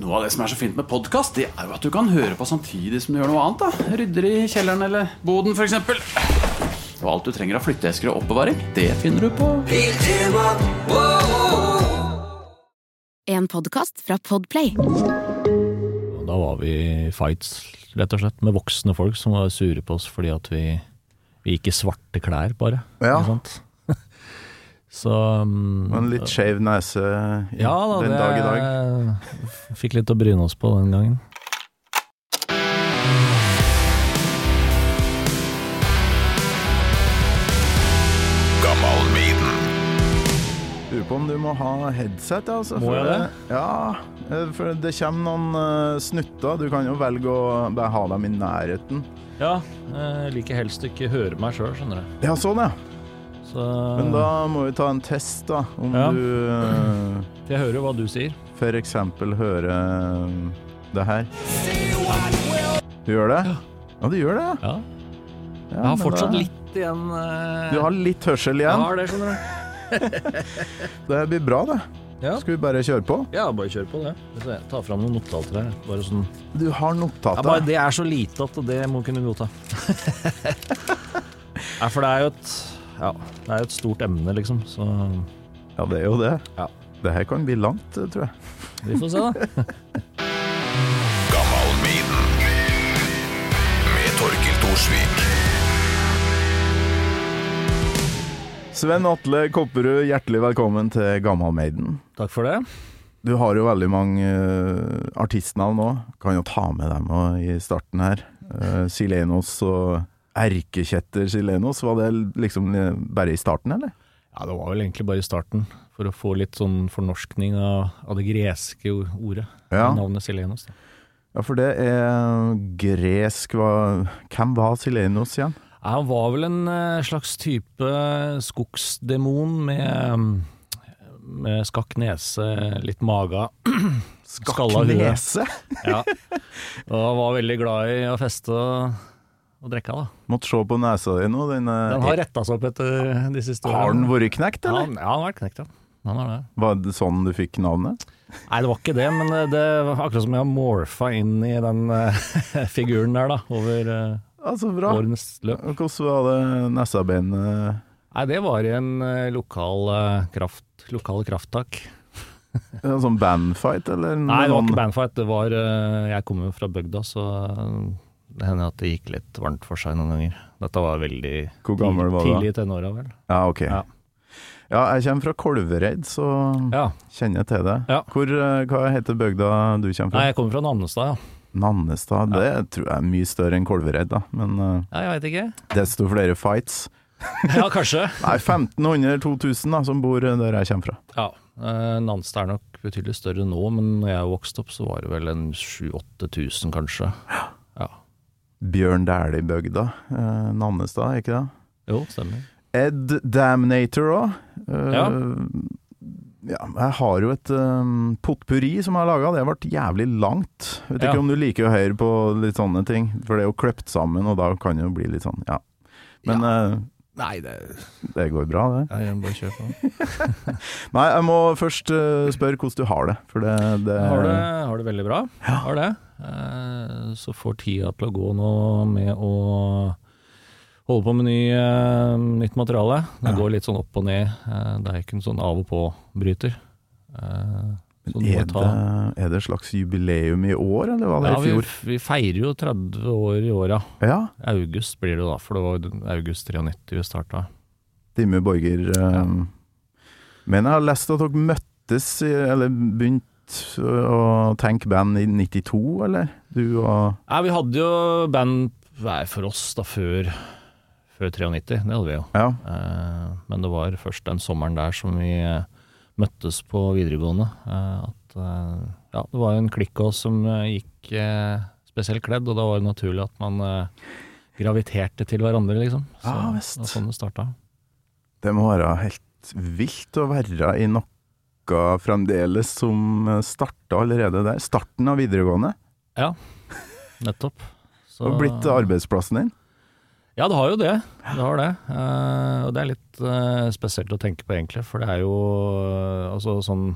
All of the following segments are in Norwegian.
Noe av det som er så fint med podkast, det er jo at du kan høre på samtidig som du gjør noe annet. da Rydder i kjelleren eller boden, f.eks. Og alt du trenger av flytteesker og oppbevaring, det finner du på En podkast fra Podplay. Da var vi i fights, rett og slett, med voksne folk som var sure på oss fordi at vi, vi gikk i svarte klær, bare. Ja. Ikke sant? Så um, en litt skeiv nese i- ja, da, den det dag i dag. Fikk litt å bryne oss på den gangen. Lurer på om du må ha headset, altså. Må for jeg det? Ja, eh, for det kommer noen eh, snutter. Du kan jo velge å bare ha dem i nærheten. Ja, jeg liker helst ikke høre meg sjøl, skjønner du. Ja, sånn ja. Så Men da må vi ta en test, da. Om Ja. du eh, jeg hører hva du sier. for eksempel hører eh, det her. Du gjør det? Ja, du gjør det, ja. Ja. Jeg har fortsatt det- litt igjen Uh... Du har litt hørsel Jeg igjen. har det, skjønner du. Det blir bra, det. Ja. Skal vi bare kjøre på? Ja, bare kjør på det. Ta fram noen notater her. Bare sånn Du har ja, bare, Det er så lite at det må kunne godta. Nei, for det er jo et Ja, det er jo et stort emne, liksom. Så Ja, det er jo det. Ja. Det her kan bli langt, tror jeg. vi får se, da. med Torkil Thorsvik. Sven Atle Kopperud, hjertelig velkommen til Gammal Maiden. Takk for det. Du har jo veldig mange uh, artistnavn nå. Kan jo ta med dem i starten her. Uh, Silenos og Erkekjetter chilenos? var det liksom eh, bare i starten, eller? Ja, det var vel egentlig bare i starten, for å få litt sånn fornorskning av, av det greske ordet. Ja. Navnet chilenos. Da. Ja, for det er gresk hva, Hvem var chilenos igjen? Ja, Han var vel en eh, slags type skogsdemon med, med skakk nese, litt maga. Skakk nese? Ja. Og han var veldig glad i å feste og, og drikke, da. Måtte se på nesa di nå. Den, eh, Den har retta seg opp etter de siste årene. har den vært knekt, eller? ja, han har vært knekt, ja. Det. Var det sånn du fikk navnet? Nei, det var ikke det, men det- det var akkurat som jeg har morfa inn i den eh, figuren der, da, over uh, Ja, så bra. årenes løp. Hvordan var det nesabeinet? Nei, det var i en eh, lokal eh, kraft, lokale krafttak. En sånn bandfight, eller? Nei, det var ikke bandfight. Det var eh, Jeg kommer jo fra bygda, så eh, det hender at det gikk litt varmt for seg noen ganger. Dette var veldig Hvor gammel var du da? tidlig i tenåra, vel. Ja, ok. Ja. Ja. jeg kommer fra Kolvereid, så Ja. kjenner jeg til det. Ja. Hvor, eh, hva heter bygda du kommer fra? Nei, jeg kommer fra Nannestad, ja. Nannestad. Det tror jeg er mye større enn Kolvereid, da. Men eh, Ja, jeg vet ikke. desto flere fights. Ja, kanskje. Nei, 1500-2000 da, som bor eh, der jeg kommer fra. Ja, eh, Nannestad er nok betydelig større nå, men når jeg vokste opp, så var det vel en 7000-8000, kanskje. Ja. Bjørn Dæhlie-bygda. Eh, Nannestad, ikke det? Jo, stemmer. Ed Damnator òg. Ja. ja. Jeg har jo et um, potpurri som jeg har laga. Det har vært jævlig langt. Vet Ja. ikke om du liker å høre på litt sånne ting, for det er jo kløpt sammen, og da kan det jo bli litt sånn, ja. Men eh, Nei, det det går bra, det. Jeg bare kjør på. Nei, jeg må først eh, spørre hvordan du har det, for det, det Har det, har det veldig bra. Har det. Eh, Så får tida til å gå nå med å holde på med ny, eh, nytt materiale. Det går litt sånn opp og ned. Det er ikke en sånn av og på-bryter. Eh, du er, det, er det slags jubileum i år, eller var det Ja, i vi, fjor? vi feirer jo 30 år i åra. ja. August blir det da, for det var august 93 vi starta. Dimmu Borger. eh, Ja. Men jeg har lest at dere møttes, eller begynt å tenke band i 92, eller? Du og Nei, vi hadde jo band hver for oss da før, før 93, det hadde vi jo. Ja. Eh, men det var først den sommeren der som vi eh, møttes på videregående. eh, at eh, ja, det var en klikk av oss som eh, gikk spesielt kledd, og da var det naturlig at man graviterte til hverandre, liksom. Så Ja, det var sånn det starta. Det må være helt vilt å være i noe fremdeles som starta allerede der. Starten av videregående. Ja, nettopp. Så- Og blitt arbeidsplassen din. Ja, det har jo det. Det har det. Uh, og det er litt uh, spesielt å tenke på, egentlig. For det er jo uh, altså sånn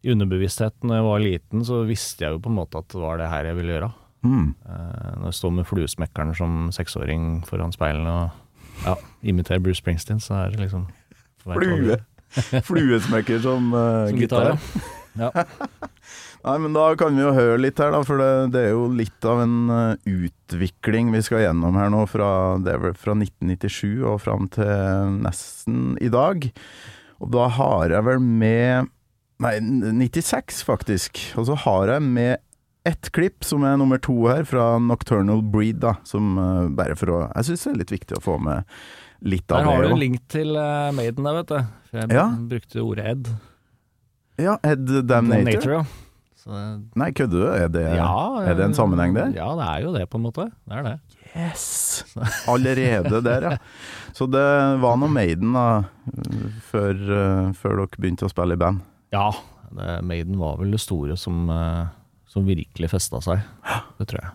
i underbevisstheten når jeg var liten, så visste jeg jo på en måte at det var det her jeg ville gjøre. Mm. Når jeg står med fluesmekkeren som seksåring foran speilene og ja, imiterer Bruce Springsteen, så er det liksom Flue. Fluesmekker som Som gitar. ja. Nei, men da kan vi jo høre litt her, da, for det, det er jo litt av en eh, utvikling vi skal gjennom her nå, fra, det er vel fra 1997 og fram til nesten i dag. Og da har jeg vel med Nei, 96 faktisk. Og så har jeg med ett klipp som er nummer to her, fra Nocturnal Breed, da. Som eh, bare for å Jeg syns det er litt viktig å få med litt av det. Der har du en link til uh, Maiden der, vet du. For jeg Ja. brukte ordet Ed. Ja, Ed Damnator. Nature, ja. Det- Nei, kødder du? Er det, ja, er det en sammenheng der? Ja, det er jo det, på en måte. Det er det. Yes! Allerede der, ja. Så det var noe Maiden da, før, eh, før dere begynte å spille i band. Ja, det, Maiden var vel det store som, eh, som virkelig festa seg. Det tror jeg.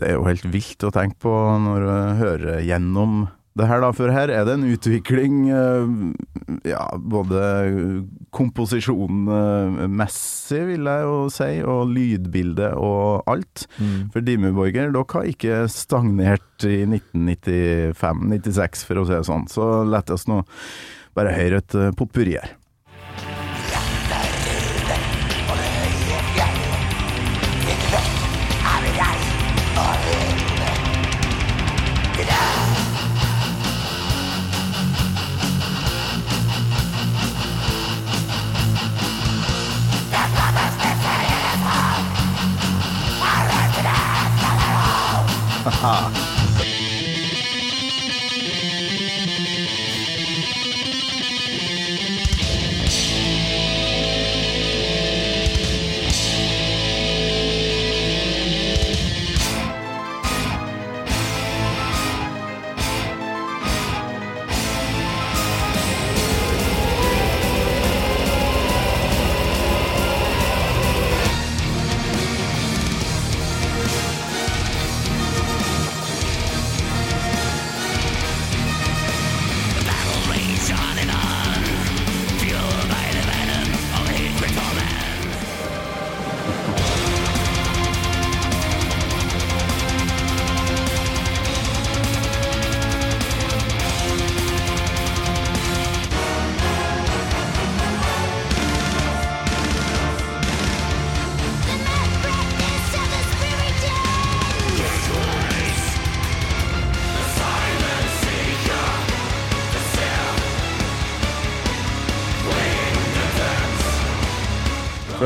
Det er jo helt vilt å tenke på når du hører gjennom det her, da. For her er det en utvikling, eh, ja, både komposisjonmessig, vil jeg jo si, og lydbilde og alt. For Dimmu Borger, dere har ikke stagnert i 1995-96, for å si det sånn. Så la oss nå bare høre et eh, potpurri her. 啊。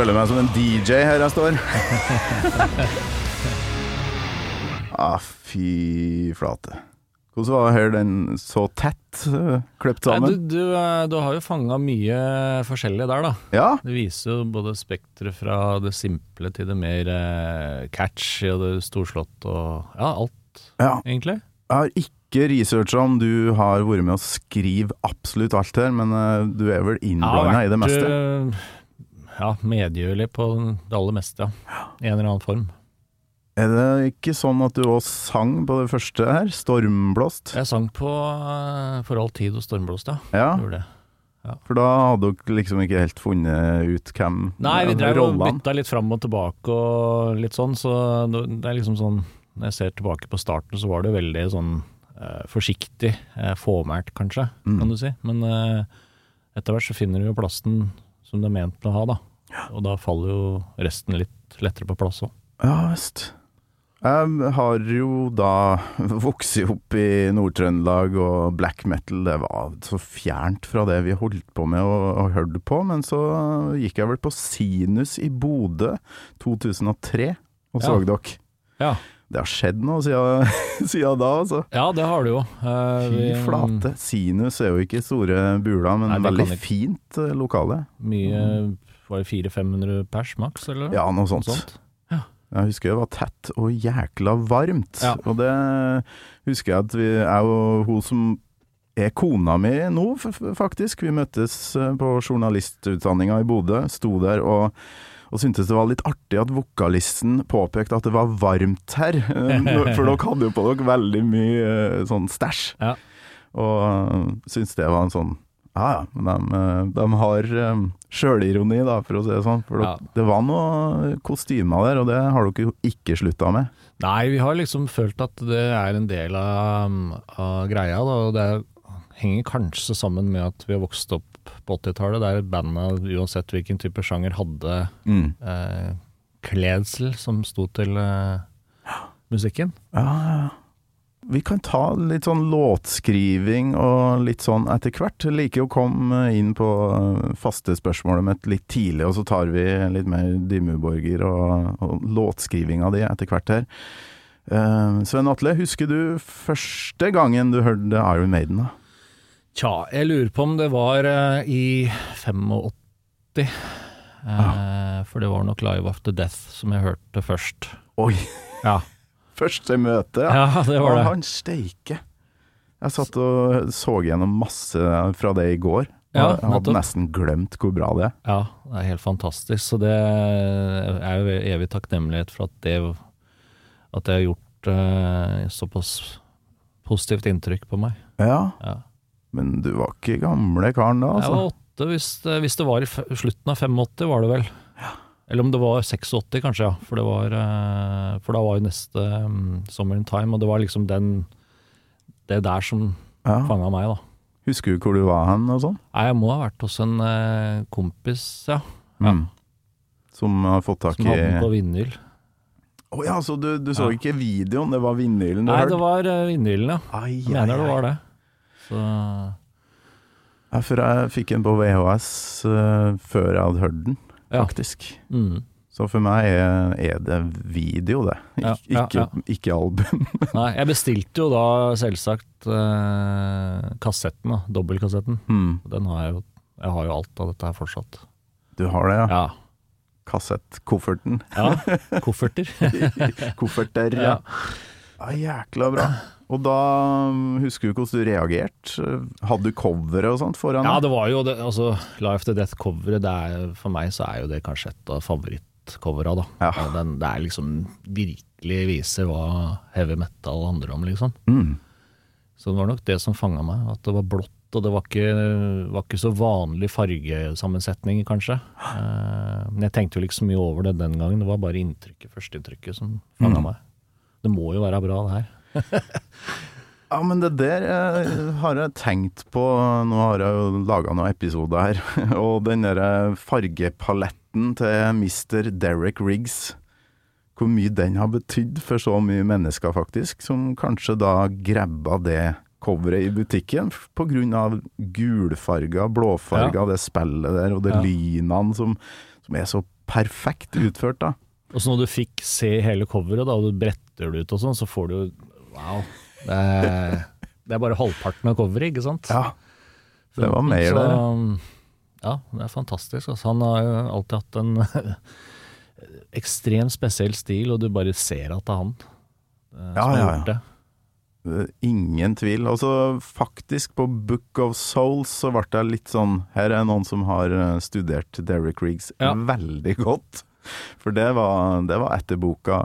Føler meg som en DJ her jeg står. ah, fy flate. Hvordan var her den så tett uh, sammen? Nei, du, du, eh, du har jo fanga mye forskjellig der, da. Ja, Det viser jo både spekteret fra det simple til det mer eh, catchy og det storslått og ja, alt, ja. egentlig. Jeg har ikke researcha om du har vært med å skrive absolutt alt her, men eh, du er vel innblanda i det meste? Eh, ja, medgjørlig på det aller meste, ja. I en eller annen form. Er det ikke sånn at du òg sang på det første her? 'Stormblåst'? Jeg sang på uh, For all tid og stormblåst, ja. Ja, Gjorde det. for da hadde dere liksom ikke helt funnet ut hvem Nei, vi ja, drev og bytta litt fram og tilbake og litt sånn, så det er liksom sånn Når jeg ser tilbake på starten, så var det veldig sånn eh, forsiktig, eh, fåmælt kanskje, Mm. kan du si. Men eh, etter hvert så finner du jo plassen som det er ment til å ha, da. Og da faller jo resten litt lettere på plass òg. Ja visst. Jeg har jo da vokst opp i Nord-Trøndelag, og black metal det var så fjernt fra det vi holdt på med og, og hørte på. Men så gikk jeg vel på Sinus i Bodø 2003 og så Ja. dere. Ja. Det har skjedd noe siden, siden da, altså. ja, det har det jo. Eh, Fy flate. Sinus er jo ikke store bula, men Nei, veldig fint eh, lokale. Mye Var det 400-500 pers maks, eller? Ja, noe Noe sånt. Ja. Jeg husker det var tett og jækla varmt. Ja. Og det husker jeg at vi, er jo hun som er kona mi nå, faktisk. Vi møttes eh, på journalistutdanninga i Bodø, sto der og, og syntes det var litt artig at vokalisten påpekte at det var varmt her. Eh, For dere hadde jo på dere veldig mye eh, sånn stæsj. Ja. Og uh, syntes det var en sånn Ja ja, men de, eh, de har sjølironi, da, for å si det sånn. For Ja. det var noe kostymer der, og det har dere jo ikke slutta med. Nei, vi har liksom følt at det er en del av, av greia, da, og det henger kanskje sammen med at vi har vokst opp på 80-tallet, der banda, uansett hvilken type sjanger, hadde Mm. eh, kledsel som sto til eh, musikken. Ja. Vi kan ta litt sånn låtskriving og litt sånn etter hvert. Liker å komme inn på eh, faste spørsmålet mitt litt tidlig, og så tar vi litt mer Dimmuborger og, og låtskrivinga di etter hvert her. Eh, Sven Atle, husker du første gangen du hørte Iron Maiden? da? Tja, jeg lurer på om det var eh, i 85. Eh, For det var nok Live After Death som jeg hørte først. Oi, Ja, første møte! ja det var det. Han steike. Jeg satt og så gjennom masse fra det i går. Ja, jeg hadde nettopp. nesten glemt hvor bra det er. Ja, det er helt fantastisk. Så det er jo evig takknemlighet for at det, at det har gjort eh, såpass positivt inntrykk på meg. Ja, Ja. Men du var ikke gamle karen da, Jeg altså? var åtte, hvis det, hvis det var i slutten av 85, var det vel. Eller om det var 86, kanskje, ja. For, det var, eh, for da var jo neste um, Summer in Time, og det var liksom den Det der som Ja. fanga meg, da. Husker du hvor du var hen og sånn? Nei, jeg må ha vært hos en uh, kompis, ja. Ja. Mm. Som har fått tak Som i hadde den Å på vinyl. ja, så du, du så Ja. ikke videoen, det var vinylen du Nei, det var vinylen, ja. Ai, Jeg mener det ai, ai. var det. Så Ja, for jeg fikk den på VHS uh, før jeg hadde hørt den, Ja. faktisk. mm. Så for meg er, er det video, det. Ik Ja, ja, ikke, ja. ikke album. Nei, jeg bestilte jo da selvsagt uh, kassetten, da. Dobbeltkassetten. Mm. Den har jeg jo. Jeg har jo alt av dette her fortsatt. Du har det, ja? Ja. Kassettkofferten. ja. Kofferter. Kofferter, ja. ja. Jækla bra. Og da um, husker du hvordan du reagerte? Hadde du coveret og sånt foran? Ja, det var jo det, altså Life to Death-coveret, er for meg så er jo det kanskje et av favorittcovera, da. Ja. Den, det er liksom virkelig viser hva heavy metal handler om, liksom. Mm. Så det var nok det som fanga meg, at det var blått, og det var ikke, var ikke så vanlig fargesammensetning, kanskje. Eh, men jeg tenkte jo ikke så mye over det den gangen, det var bare inntrykket, førsteinntrykket som fanga Mm. meg. Det må jo være bra, det her. Ja, men det der eh, har jeg tenkt på Nå har jeg jo laga noen episoder her. Og den der fargepaletten til Mr. Derek Riggs. Hvor mye den har betydd for så mye mennesker, faktisk. Som kanskje da grabba det coveret i butikken pga. på grunn av gulfarga, blåfarga, det spillet der, og det Ja. lynene som, som er så perfekt utført, da. Og så når du fikk se hele coveret, da, og du bretter det ut og sånn, så får du Wow. Det er, det er bare halvparten av coveret, ikke sant? Ja, det var mer så, det. Ja, det er fantastisk. Altså. Han har jo alltid hatt en ekstremt spesiell stil, og du bare ser at det er han eh, som Ja, har ja, gjort det. Eh, Ingen tvil. Altså, faktisk på Book of Souls så ble det litt sånn Her er noen som har eh, studert Derek Riggs Ja. veldig godt. For det var, det var etter boka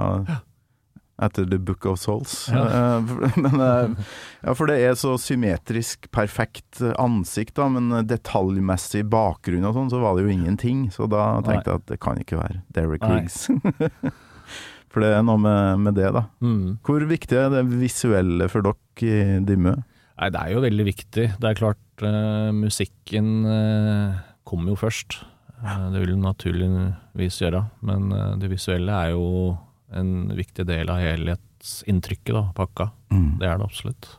Etter The Book of Souls. Ja. for- Men, eh, ja, for det er så symmetrisk perfekt eh, ansikt, da, men eh, detaljmessig bakgrunn og sånn, så var det jo ingenting. Så da tenkte jeg at det kan ikke være Derek Riggs. for det er noe med, med det, da. Mm. Hvor viktig er det visuelle for dere i Dimmu? Nei, det er jo veldig viktig. Det er klart, uh, musikken uh, kommer jo først. Uh, det vil den naturligvis gjøre, men eh, det visuelle er jo en viktig del av helhetsinntrykket, da, pakka. Det er det absolutt.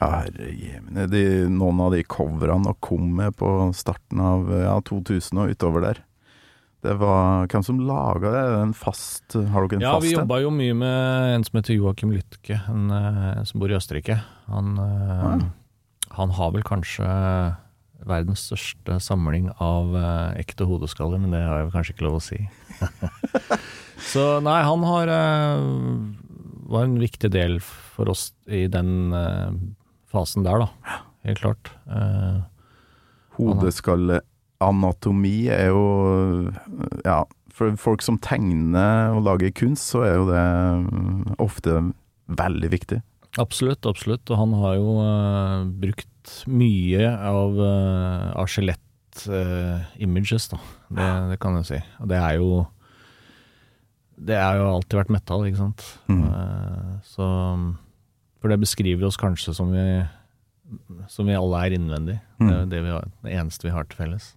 Ja, herre jemine. Noen av de coverne dere kom med på starten av ja, 2000 og utover der. Det var Hvem som laga det? En fast Har dere en Ja, fast vi en? jobba jo mye med en som heter Joakim Lytke, en, en som bor i Østerrike. Han, eh, Ah. han har vel kanskje verdens største samling av eh, ekte hodeskaller, men det har jeg vel kanskje ikke lov å si. Så nei, han har eh, var en viktig del for oss i den eh, fasen der, da. Helt klart. Eh, Hodeskalleanatomi er jo Ja, for folk som tegner og lager kunst, så er jo det mm, ofte veldig viktig. Absolutt, absolutt. Og han har jo eh, brukt mye av, av skjelett-images, da. Det, det kan jeg si. Og det er jo Det har jo alltid vært metal, ikke sant. Mm. Eh, så For det beskriver oss kanskje som vi som vi alle er innvendig. Det er Mm. det, vi har, det eneste vi har til felles.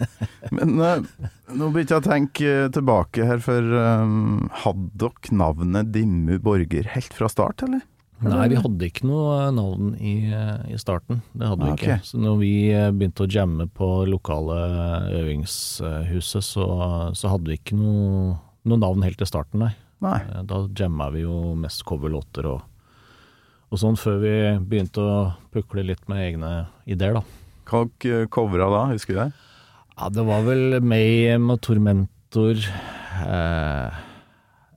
Men uh, nå begynte jeg å tenke tilbake her, for um, hadde dere navnet Dimmu Borger helt fra start, eller? Nei, vi hadde ikke noe navn i, i starten. Det hadde vi Ah, ikke. Okay. Så når vi eh, begynte å jamme på lokale øvingshuset, så, så hadde vi ikke noe, noe navn helt til starten, nei. Nei. Eh, Da jamma vi jo mest coverlåter og, og sånn, før vi begynte å pukle litt med egne ideer, da. Hva covra da, husker du det? Ja, det var vel Mayhem og Tormentor. Eh,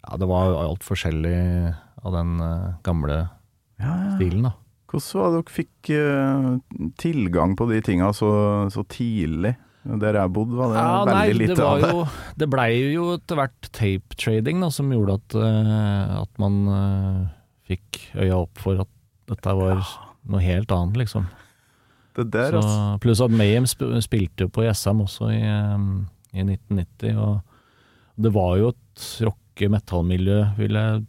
ja, det var alt forskjellig av den eh, gamle Ja, ja. stilen, da. Hvordan var det dere fikk uh, tilgang på de tinga så, så tidlig? Der jeg bodde, var det Ja, veldig nei, lite det av det. jo Det blei jo etter hvert tape trading da, som gjorde at, uh, at man uh, fikk øya opp for at dette var noe helt annet, liksom. Det der, Så, altså. pluss at Mayhem sp spilte jo på SM også i, i 1990, og det var jo et rocke-metallmiljø, vil jeg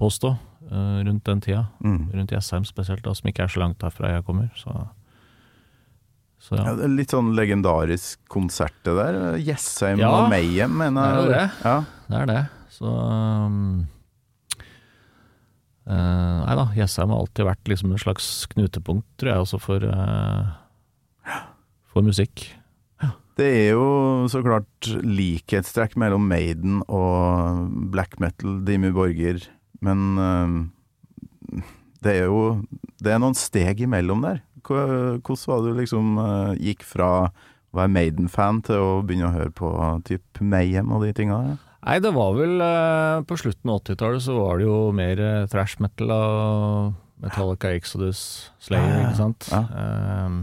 påstå, eh, rundt den tida. Mm. Rundt Jessheim spesielt, da, som ikke er så langt derfra jeg kommer. Så, så Ja, ja. det litt sånn legendarisk konsert det der. Jessheim Ja, og Mayhem, mener jeg. det er det. Ja. Det er det. Så um, uh, Nei da, Jessheim har alltid vært liksom en slags knutepunkt, tror jeg, også for, uh, for musikk. Det er jo så klart likhetstrekk mellom Maiden og black metal, Dimmy Borger, men eh, det er jo Det er noen steg imellom der. Hvordan var det du liksom eh, gikk fra å være Maiden-fan til å begynne å høre på typ Mayhem og de tinga der? Nei, det var vel eh, På slutten av 80-tallet så var det jo mer thrash metal og Metallica, Exodus, Slayer, ikke sant. ja. Ehm,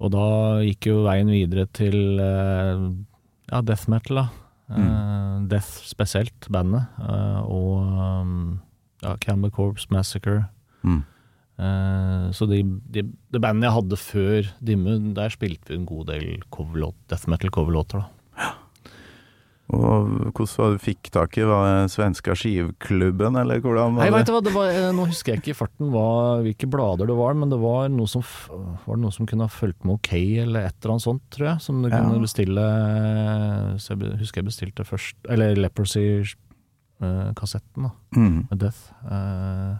og da gikk jo veien videre til ja, death metal, da. Mm. Death spesielt, bandet. eh, og um, ja, Camber Corps Massacre. Mm. Eh, så de, de, det bandet jeg hadde før Dimmu, der spilte vi en god del death metal coverlåter. da. Og hvordan var det du fikk tak i? Var det svenska skivklubben, eller hvordan var Nei, det? vet du hva, det var, eh, Nå husker jeg ikke i farten hva, hvilke blader det var, men det var noe som, var det noe som kunne ha fulgt med OK, eller et eller annet sånt, tror jeg. Som du Ja. kunne bestille Så jeg husker jeg bestilte først Eller Leprosy-kassetten, da, Mm. med Death. Eh,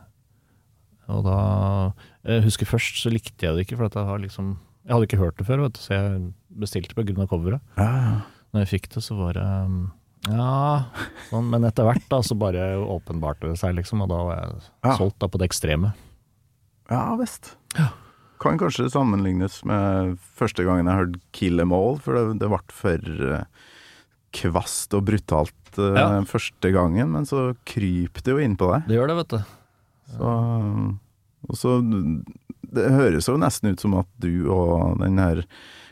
og da Jeg husker først så likte jeg det ikke, for jeg har liksom Jeg hadde ikke hørt det før, vet du, så jeg bestilte på grunn av coveret. Ja, ja. Når jeg fikk det, så var det um, Ja, sånn, men etter hvert da, så bare åpenbarte det seg, liksom, og da var jeg Ja. solgt da på det ekstreme. Ja visst. Kan kanskje sammenlignes med første gangen jeg hørte 'Kill Em All', for det, det ble for eh, kvast og brutalt eh, Ja. første gangen, men så kryper det jo inn på deg. Det gjør det, vet du. Så, og så Det høres jo nesten ut som at du og den her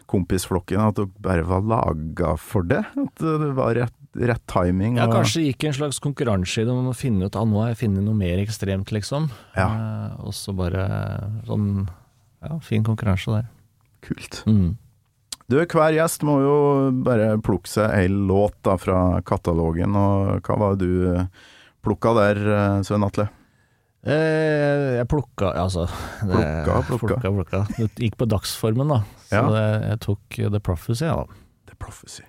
kompisflokken At dere bare var laga for det. At det var rett, rett timing. Ja, og- kanskje gikk en slags konkurranse i det om å finne ut at nå har jeg funnet noe mer ekstremt, liksom. Ja. Eh, og så bare sånn Ja, fin konkurranse der. Kult. Mm. Du, hver gjest må jo bare plukke seg ei låt da fra katalogen, og hva var det du plukka der, eh, Svein Atle? Eh, jeg plukka Altså det- Plukka, plukka. plukka, plukka. Det gikk på dagsformen, da. Så Ja. det, jeg tok The Prophecy, ja. da. The Prophecy.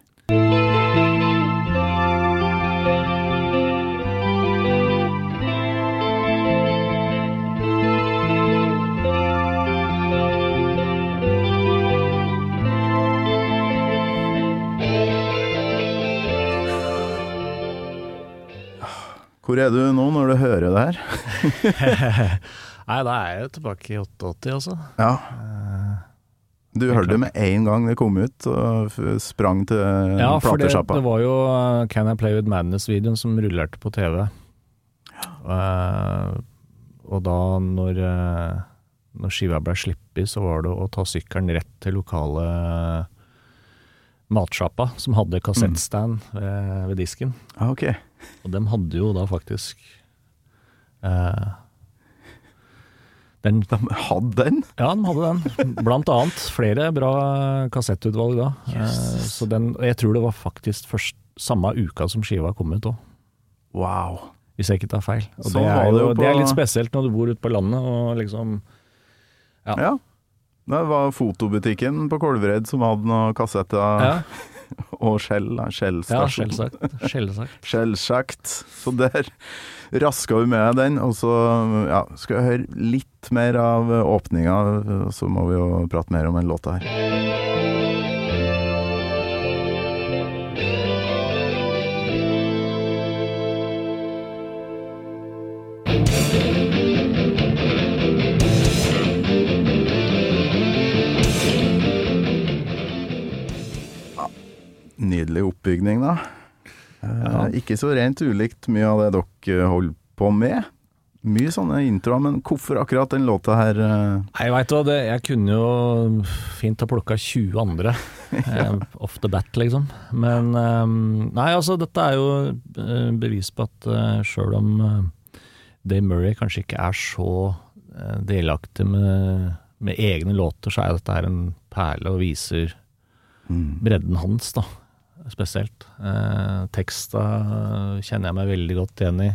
Hvor er du nå når du hører det her? Nei, da er jeg jo tilbake i 88, altså. Ja. Eh, Du hørte det med en gang det kom ut, og sprang til Ja, for det, det var jo uh, Can I Play With Madness-videoen som rullerte på TV. Uh, og da når, eh, når skiva ble sluppet, så var det å ta sykkelen rett til lokale matsjappa, som hadde kassettstand ved, ved disken. Ah, ok. Og dem hadde jo da faktisk eh, Den, De hadde den? ja, de hadde den. Blant annet flere bra kassettutvalg da. Eh, så den, jeg tror det var faktisk først samme uka som skiva kom ut òg, Wow. hvis jeg ikke tar feil. Og Sånn det, er jo, jo det er litt spesielt når du bor ute på landet og liksom Ja. Ja. Det var fotobutikken på Kolvereid som hadde noen kassetter Ja, og skjell. ja Skjellstasjon. selvsagt. selvsagt. Selvsagt. Så der raska vi med den, og så ja, skal jeg høre litt mer av åpninga, så må vi jo prate mer om den låta her. Nydelig oppbygning, da. Eh, Ja. Ikke så rent ulikt mye av det dere holder på med. Mye sånne introer, men hvorfor akkurat den låta her? eh? Nei, veit du hva, det, jeg kunne jo fint ha plukka 20 andre. ja. Off the bat, liksom. Men eh, Nei, altså, dette er jo eh, bevis på at sjøl om eh, Dave Murray kanskje ikke er så eh, delaktig med, med egne låter, så er dette her en perle og viser bredden hans, da. Spesielt. Eh, teksta kjenner jeg meg veldig godt igjen i.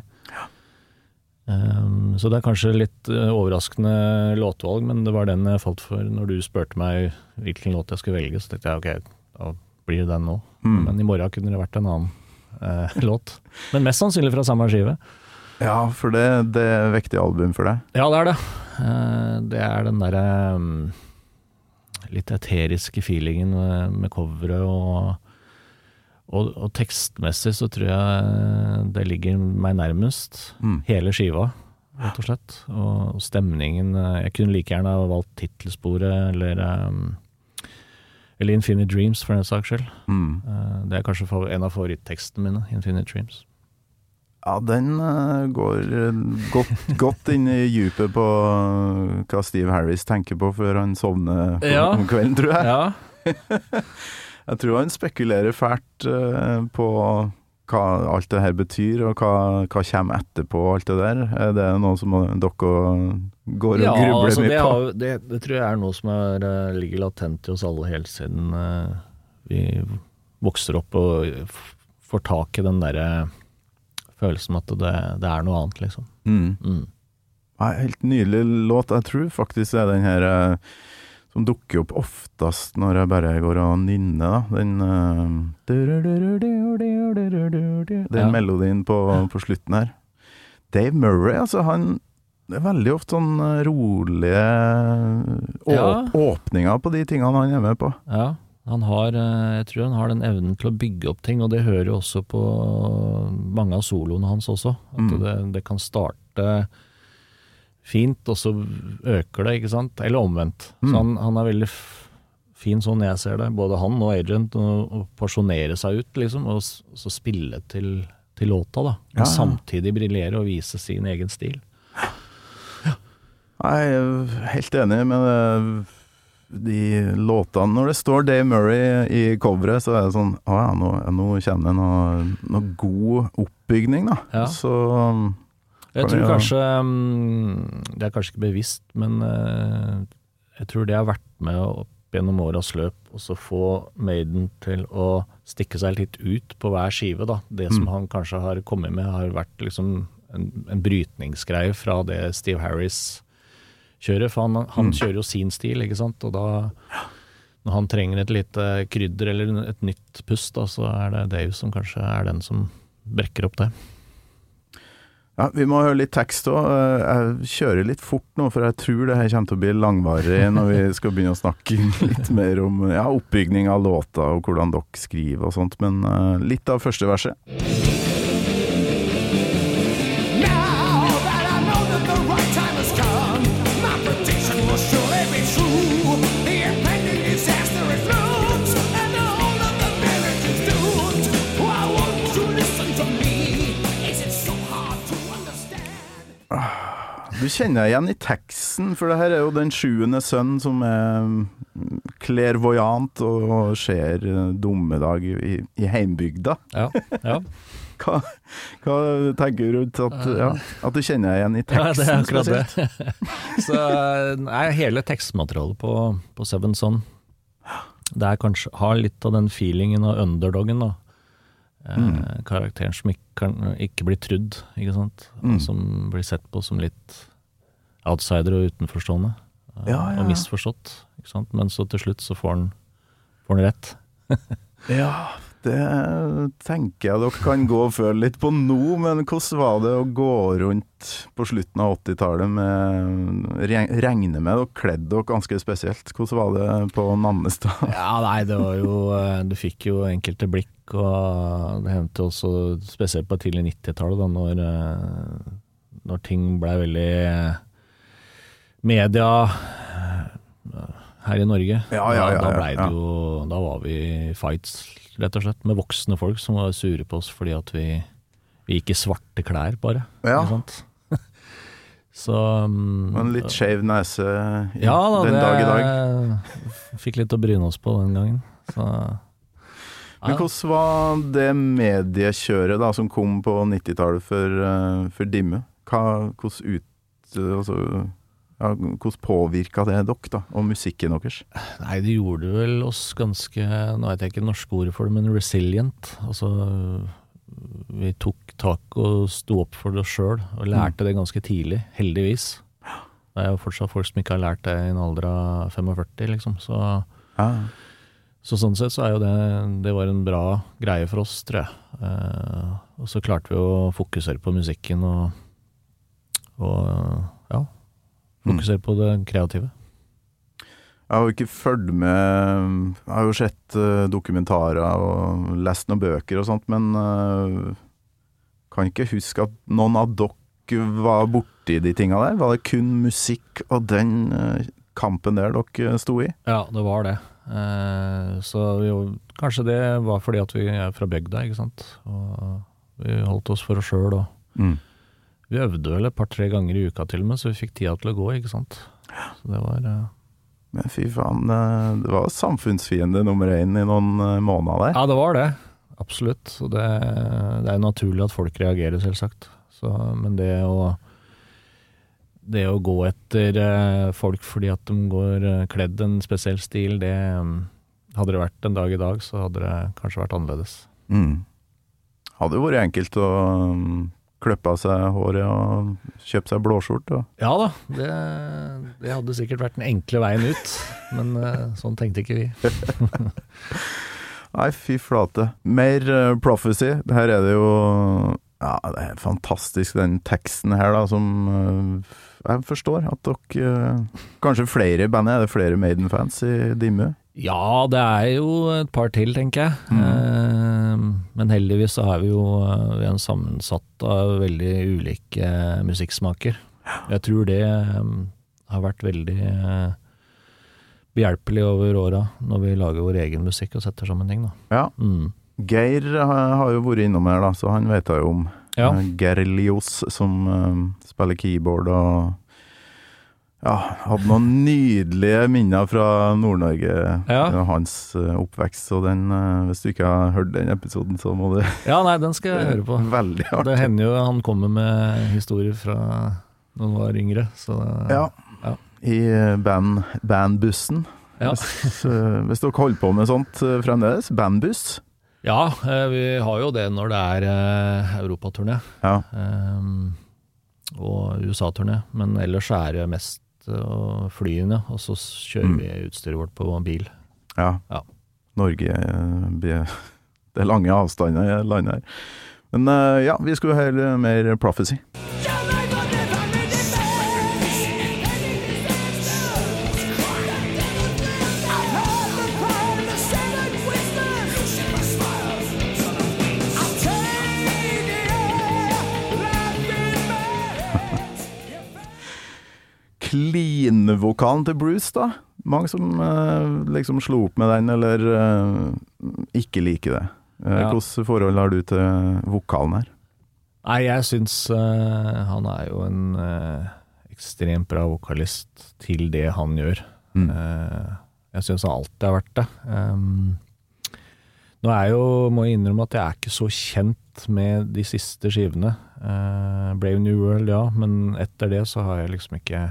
Um, så det er kanskje litt eh, overraskende låtvalg, men det var den jeg falt for når du spurte meg hvilken låt jeg skulle velge. Så tenkte jeg ok, da blir det den nå. Mm. Men i morgen kunne det vært en annen eh, låt. Men mest sannsynlig fra samme skive. Ja, for det, det er vektig album for deg. Ja, det er det. Eh, det er den derre um, litt eteriske feelingen med, med coveret og, og, og tekstmessig så tror jeg det ligger meg nærmest. Mm. Hele skiva, rett og slett. Og stemningen eh, Jeg kunne like gjerne ha valgt tittelsporet eller um, Eller Infinite Dreams, for den saks skyld. Mm. Eh, det er kanskje en av favorittekstene mine, Infinite Dreams. Ja, den eh, går godt, godt inn i djupet på hva Steve Harris tenker på før han sovner på, Ja. om kvelden, tror jeg. Ja, Jeg tror han spekulerer fælt eh, på hva alt det her betyr, og hva, hva kommer etterpå og alt det der. Er det noe som dere går og Ja, grubler altså, mye det, på? har, det, det tror jeg er noe som er, eh, ligger latent i oss alle helt siden uh, vi vokser opp og får tak i den derre følelsen at det, det er noe annet, liksom. Mm. Mm. Ja, helt nydelig låt. Jeg tror faktisk det er den her eh, som dukker opp oftest når jeg bare går og nynner, da. Den eh, Den Ja. melodien på, på slutten her. Dave Murray, altså, han Det er veldig ofte sånn eh, rolige åp Ja. åpninger på de tingene han er med på. Ja, han har, eh, jeg tror han har den evnen til å bygge opp ting, og det hører jo også på mange av soloene hans også. At Mm. det, det kan starte fint, og så øker det, ikke sant? Eller omvendt. Mm. Så han, han er veldig fin sånn jeg ser det, både han og Agent, å porsjonere seg ut, liksom, og så spille til, til låta, da. Men Ja, ja. samtidig briljere og vise sin egen stil. Jeg er helt enig med det. de låtene Når det står Dave Murray i coveret, så er det sånn Å ja, nå, nå kommer det noe, noe god oppbygning, da. Ja. Så Jeg tror kanskje mm, Det er kanskje ikke bevisst, men eh, jeg tror det har vært med opp gjennom åras løp så få Maiden til å stikke seg litt ut på hver skive. da. Det som Mm. han kanskje har kommet med, har vært liksom en, en brytningsgreie fra det Steve Harris kjører. For han, han Mm. kjører jo sin stil, ikke sant. Og da, når han trenger et lite krydder eller et nytt pust, da, så er det Dave som kanskje er den som brekker opp det. Ja, vi må høre litt tekst òg. Jeg kjører litt fort nå, for jeg tror det her kommer til å bli langvarig når vi skal begynne å snakke litt mer om ja, oppbygning av låta og hvordan dere skriver og sånt. Men eh, litt av første verset. Du kjenner deg igjen i teksten, for det her er jo den sjuende sønn som er mm, klervoyant og ser eh, dommedag i, i heimbygda. Ja, ja. Hva, hva tenker du rundt at, ja, at du kjenner deg igjen i teksten? Ja, det er akkurat det. Så nei, hele tekstmaterialet på, på Seven Son Det er kanskje har litt av den feelingen av underdogen, da. Eh, Mm. Karakteren som ikke, kan, ikke blir trudd, ikke sant. Mm. Som blir sett på som litt outsider og utenforstående. eh, Ja, ja, Og misforstått. Men så til slutt så får han, får han rett. Ja, det tenker jeg dere kan gå og føle litt på nå, men hvordan var det å gå rundt på slutten av 80-tallet med Regne med dere kledde dere ganske spesielt. Hvordan var det på Nannestad? Ja, nei, det var jo eh, Du fikk jo enkelte blikk, og det hendte også, spesielt på tidlig 90-tallet, da når, eh, når ting blei veldig media eh, her i Norge. Ja, ja, ja, da, da blei det jo Da var vi i fights, rett og slett, med voksne folk som var sure på oss fordi at vi, vi gikk i svarte klær, bare. Ja. Ikke sant? Så um, En litt skeiv nese ja da, den det dag i dag. fikk litt å bryne oss på den gangen. Så, Men hvordan var det mediekjøret da som kom på 90-tallet for, eh, for Dimme? Hva, hvordan ut... Altså, ja, hvordan påvirka det dere, da, og musikken deres? Nei, det gjorde vel oss ganske Nå vet jeg ikke norske ordet for det, men resilient. Altså vi tok tak og sto opp for oss sjøl, og lærte det ganske tidlig, heldigvis. Det er jo fortsatt folk som ikke har lært det i en alder av 45, liksom. Så, Ja. så sånn sett så er jo det Det var en bra greie for oss, tror jeg. Eh, og så klarte vi å fokusere på musikken og, og ja, fokusere på det kreative. Jeg har jo ikke fulgt med Jeg har jo sett eh, dokumentarer og lest noen bøker og sånt, men eh, kan ikke huske at noen av dere var borti de tinga der. Var det kun musikk og den eh, kampen der dere sto i? Ja, det var det. Så jo, kanskje det var fordi at vi er fra bygda, ikke sant. Og vi holdt oss for oss sjøl, og Mm. Vi øvde vel et par-tre ganger i uka til og med, så vi fikk tida til å gå, ikke sant. Så det var eh, Men fy faen, eh, det var samfunnsfiende nummer én i noen eh, måneder der. Ja, det var det. Absolutt. Så det, det er naturlig at folk reagerer, selvsagt. Så, men det å det å gå etter folk fordi at de går kledd en spesiell stil, det mm, Hadde det vært en dag i dag, så hadde det kanskje vært annerledes. Mm. Hadde jo vært enkelt å um, klippe av seg håret og kjøpe seg blåskjorte. og- Ja da, det, det hadde sikkert vært den enkle veien ut, men eh, sånn tenkte ikke vi. Nei, fy flate. Mer uh, prophecy. Her er det jo Ja, det er fantastisk den teksten her, da, som uh, Jeg forstår at dere uh, Kanskje flere i bandet? Er det flere Maiden-fans i Dimmu? Ja, det er jo et par til, tenker jeg. Mm. men heldigvis så er vi jo eh, vi er sammensatt av veldig ulike musikksmaker. Jeg tror det eh, har vært veldig eh, behjelpelig over åra når vi lager vår egen musikk og setter sammen ting. Ja. Mm. Geir har, jo vært innom her, da, så han vet jeg jo om. Ja. Eh, Gerlios, som eh, spiller keyboard og ja, hadde noen nydelige minner fra Nord-Norge, Ja. hans eh, oppvekst. Så den, eh, hvis du ikke har hørt den episoden, så må du ja, nei, den skal jeg høre på. Veldig artig. Det hender jo han kommer med historier fra når han var yngre, så Ja. Ja. I eh, band, bandbussen. Ja. Hvis, hvis dere holder på med sånt fremdeles, bandbuss. Ja, vi har jo det når det er europaturné Ja. Um, og USA-turné, men ellers er det mest eh, flyene, og så kjører Mm. vi utstyret vårt på bil. ja. Ja. Norge eh, Det er lange avstander i landet her. Men eh, ja, vi skulle høre mer Prophecy. Clean-vokalen til Bruce, da. Mange som eh, liksom slo opp med den, eller eh, ikke liker det. Eh, Ja. Hvilket forhold har du til vokalen her? Nei, jeg syns eh, han er jo en eh, ekstremt bra vokalist til det han gjør. Mm. Eh, jeg syns han alltid har vært det. Um, Nå er jo, må jeg innrømme at jeg er ikke så kjent med de siste skivene. Eh, Brave New World, ja, men etter det så har jeg liksom ikke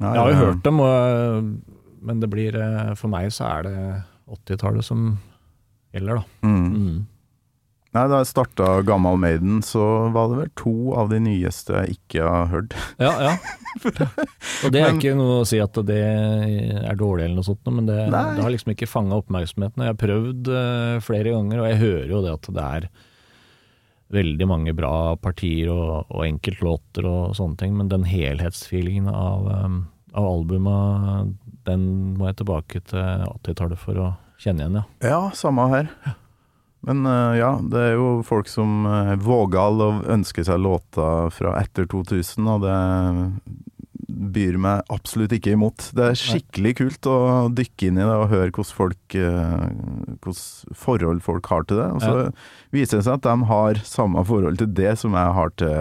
Jeg har jo hørt dem, og, men det blir eh, For meg så er det 80-tallet som gjelder, da. Mm. Mm. Nei, da jeg starta Gammal Maiden, så var det vel to av de nyeste jeg ikke har hørt. Ja, ja. Og det er Men- ikke noe å si at det er dårlig eller noe sånt, men det, det har liksom ikke fanga oppmerksomheten. Jeg har prøvd eh, flere ganger, og jeg hører jo det at det er veldig mange bra partier og, og enkeltlåter og sånne ting, men den helhetsfeelingen av, um, av albumet, den må jeg tilbake til 80-tallet for å kjenne igjen, ja. Ja, samme her. Men uh, ja, det er jo folk som uh, våger å ønske seg låter fra etter 2000, og det byr meg absolutt ikke imot. Det er skikkelig kult å dykke inn i det og høre hvordan folk eh, hvordan forhold folk har til det. Og så viser det seg at de har samme forhold til det som jeg har til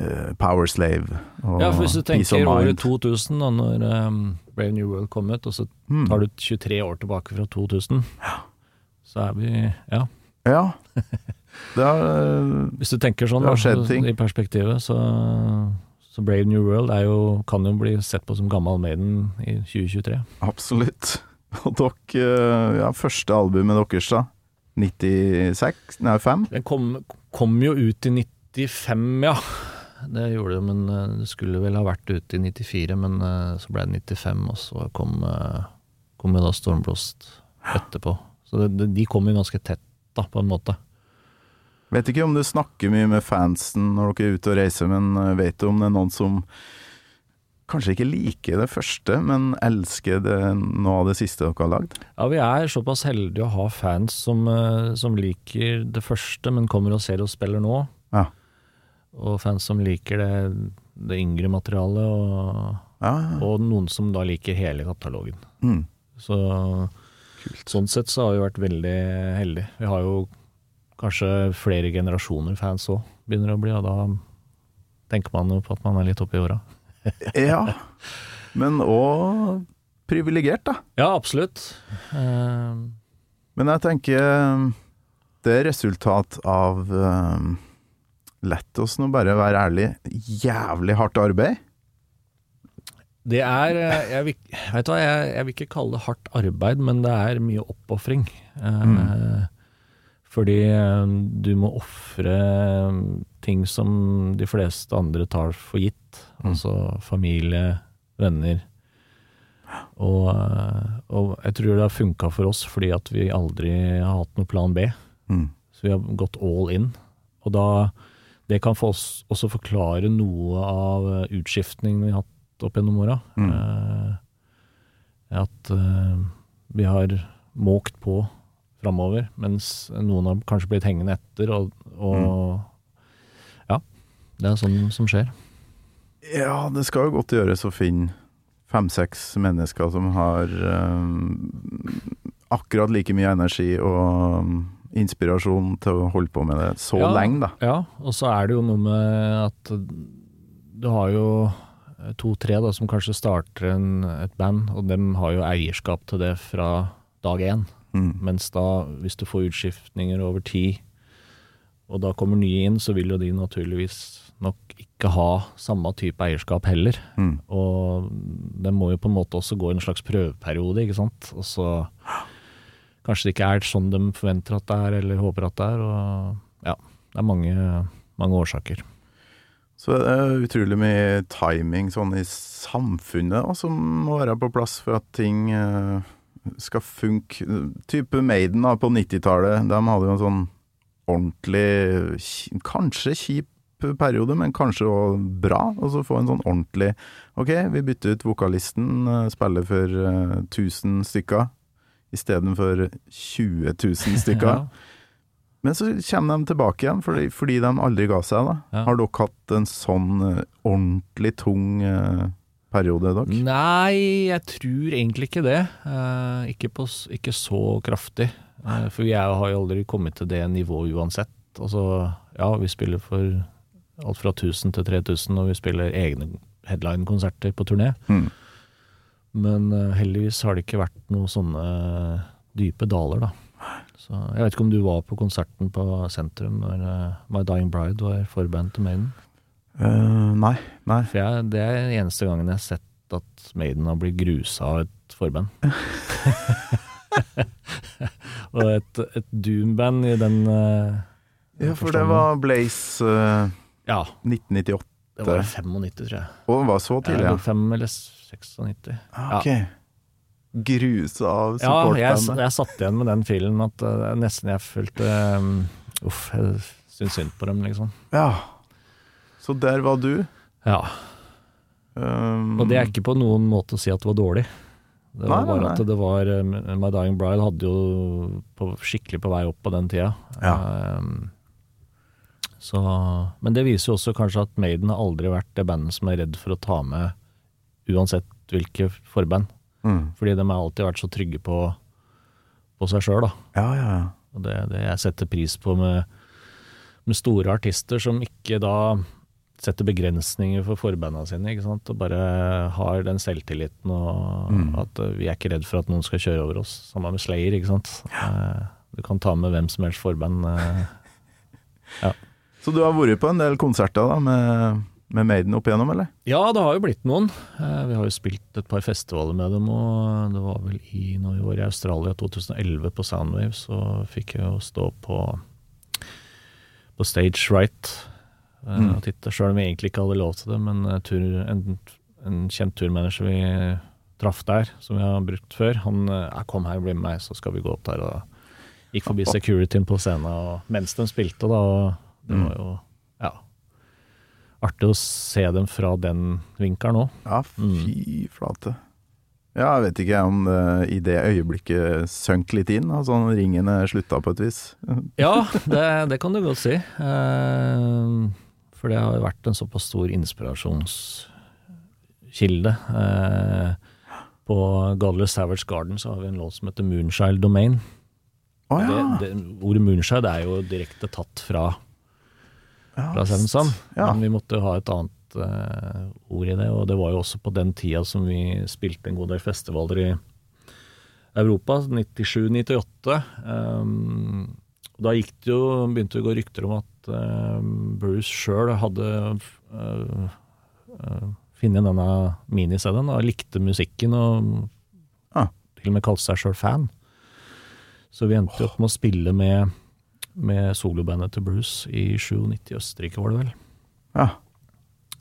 eh, Power Slave og Ja, for hvis du tenker året 2000, da når um, Brave New World kom ut, og så Mm. tar du 23 år tilbake fra 2000, så er vi Ja. Ja. Det er, eh, Hvis du tenker sånn, har da, i perspektivet, så, så Brave New World jo, kan jo bli sett på som gammel Maiden i 2023. Absolutt. Og dere, eh, ja, første albumet deres da, 96, nei 5? Den kom, kom jo ut i 95, ja. Det gjorde det, men eh, det skulle vel ha vært ute i 94, men eh, så ble det 95, og så kom, kom jo da Stormblåst etterpå. Så det, de kom jo ganske tett, da, på en måte. Vet ikke om du snakker mye med fansen når dere er ute og reiser, men eh, vet du om det er noen som kanskje ikke liker det første, men elsker det, noe av det siste dere har lagd? Ja, vi er såpass heldige å ha fans som, eh, som liker det første, men kommer og ser oss spiller nå. Ja. Og fans som liker det, det yngre materialet, og, Ja, og noen som da liker hele katalogen. mm. Så sånn sett så har vi vært veldig heldige. Vi har jo kanskje flere generasjoner fans òg, begynner å bli, og da tenker man jo på at man er litt oppe i åra. ja. Men òg privilegert, da. Ja, absolutt. Uh, Men jeg tenker eh, det er resultat av uh, Lett oss nå bare være ærlig, jævlig hardt arbeid. Det er jeg vil, Vet hva, jeg, jeg vil ikke kalle det hardt arbeid, men det er mye oppofring. Eh, Fordi eh, du må ofre ting som de fleste andre tar for gitt. Altså familie, venner. Og, eh, og jeg tror det har funka for oss fordi at vi aldri har hatt noen plan B. Mm. Så vi har gått all in. Og da Det kan for oss også forklare noe av eh, utskiftningen vi har hatt opp gjennom åra. Mm. Eh, at eh, vi har måkt på framover, mens noen har kanskje blitt hengende etter. Og, og ja, det er sånn som skjer. Ja, det skal jo godt gjøres å finne fem-seks mennesker som har um, akkurat like mye energi og um, inspirasjon til å holde på med det så Ja. lenge, da. Ja, og så er det jo noe med at du har jo to-tre da, som kanskje starter en, et band, og dem har jo eierskap til det fra dag én. Mm. Mens da, hvis du får utskiftninger over tid, og da kommer nye inn, så vil jo de naturligvis nok ikke ha samme type eierskap heller. Mm. Og det må jo på en måte også gå en slags prøveperiode, ikke sant. Og så kanskje det ikke er sånn de forventer at det er, eller håper at det er. Og ja, det er mange, mange årsaker. Så det er utrolig mye timing sånn i samfunnet da, som må være på plass for at ting eh, skal funke. Type Maiden da, på 90-tallet, de hadde jo en sånn ordentlig, kanskje kjip periode, men kanskje òg bra. Og så få en sånn ordentlig Ok, vi bytter ut vokalisten, eh, spiller for eh, 1000 stykker istedenfor 20 000 stykker. Ja. Men så kommer de tilbake igjen, fordi, fordi de aldri ga seg. da. Ja. Har dere hatt en sånn eh, ordentlig tung eh, periode, Dag? Nei, jeg tror egentlig ikke det. Eh, ikke, på, ikke så kraftig. Eh, for vi er, har jo aldri kommet til det nivået uansett. Altså, ja, vi spiller for alt fra 1000 til 3000, og vi spiller egne headline-konserter på turné. Mm. Men uh, heldigvis har det ikke vært noen sånne dype daler, da. Så jeg vet ikke om du var på konserten på Sentrum når uh, My Dying Bride var forband til Maiden? Eh, nei, nei. For jeg, det er den eneste gangen jeg har sett at Maiden har blitt grusa av et forband. Og et, et doomband i den uh, Ja, for det var Blaze uh, Ja, 1998. det var 95, tror jeg. Og det var så tidlig, Eller ja. 5 eller 96. Ah, Ok. Grusa av Ja, jeg, jeg satt igjen med den filen at uh, nesten jeg følte um, Uff, jeg syns synd på dem, liksom. Ja. Så der var du. Ja. Um, Og det er ikke på noen måte å si at det var dårlig. Det var Nei, bare nei. at det var um, My Dying Bride hadde jo på, skikkelig på vei opp på den tida. Ja. Um, så, men det viser jo også kanskje at Maiden har aldri vært det bandet som er redd for å ta med uansett hvilke forband. mm. Fordi de har alltid vært så trygge på, på seg sjøl, da. Ja, ja, ja. Og det, det jeg setter pris på med, med store artister som ikke da setter begrensninger for forbandene sine, ikke sant? og bare har den selvtilliten og Mm. at eh, vi er ikke redd for at noen skal kjøre over oss. Samme med Slayer, ikke sant. Ja. Du kan ta med hvem som helst forband. ja. Så du har vært på en del konserter da med, med Maiden opp igjennom, eller? Ja, det har jo blitt noen. Eh, Vi har jo spilt et par festivaler med dem, og det var vel i når vi var i Australia 2011 på Soundwave, så fikk jeg jo stå på på stage right eh, Mm. og titte, sjøl om vi egentlig ikke hadde lov til det. Men eh, tur, en, en kjent turmanager vi traff der, som vi har brukt før, han eh, ja, 'kom her, bli med meg, så skal vi gå opp der'. Og gikk forbi securityen på scenen og, mens de spilte, da. Og det Mm. var jo ja, artig å se dem fra den vinkelen òg. Ja, fy flate. Ja, jeg vet ikke om det i det øyeblikket sønk litt inn, altså ringene slutta på et vis. Ja, det, det kan du godt si. Eh, for det har jo vært en såpass stor inspirasjonskilde. Eh, på Godless Savage Garden så har vi en låt som heter Moonshile Domain. Oh, ja. det, det, ordet moonshile er jo direkte tatt fra, ja. fra Seven Sun, Ja. men vi måtte ha et annet eh, ord i det. Og det var jo også på den tida som vi spilte en god del festivaler i Europa, 97-98. Um, og da gikk det jo, begynte det å gå rykter om at uh, Bruce sjøl hadde uh, uh, funnet denne mini-CD-en og likte musikken og Ah. til og med kalte seg sjøl fan. Så vi endte jo opp med å spille med, med solobandet til Bruce i 97 i Østerrike, var det vel. Ja.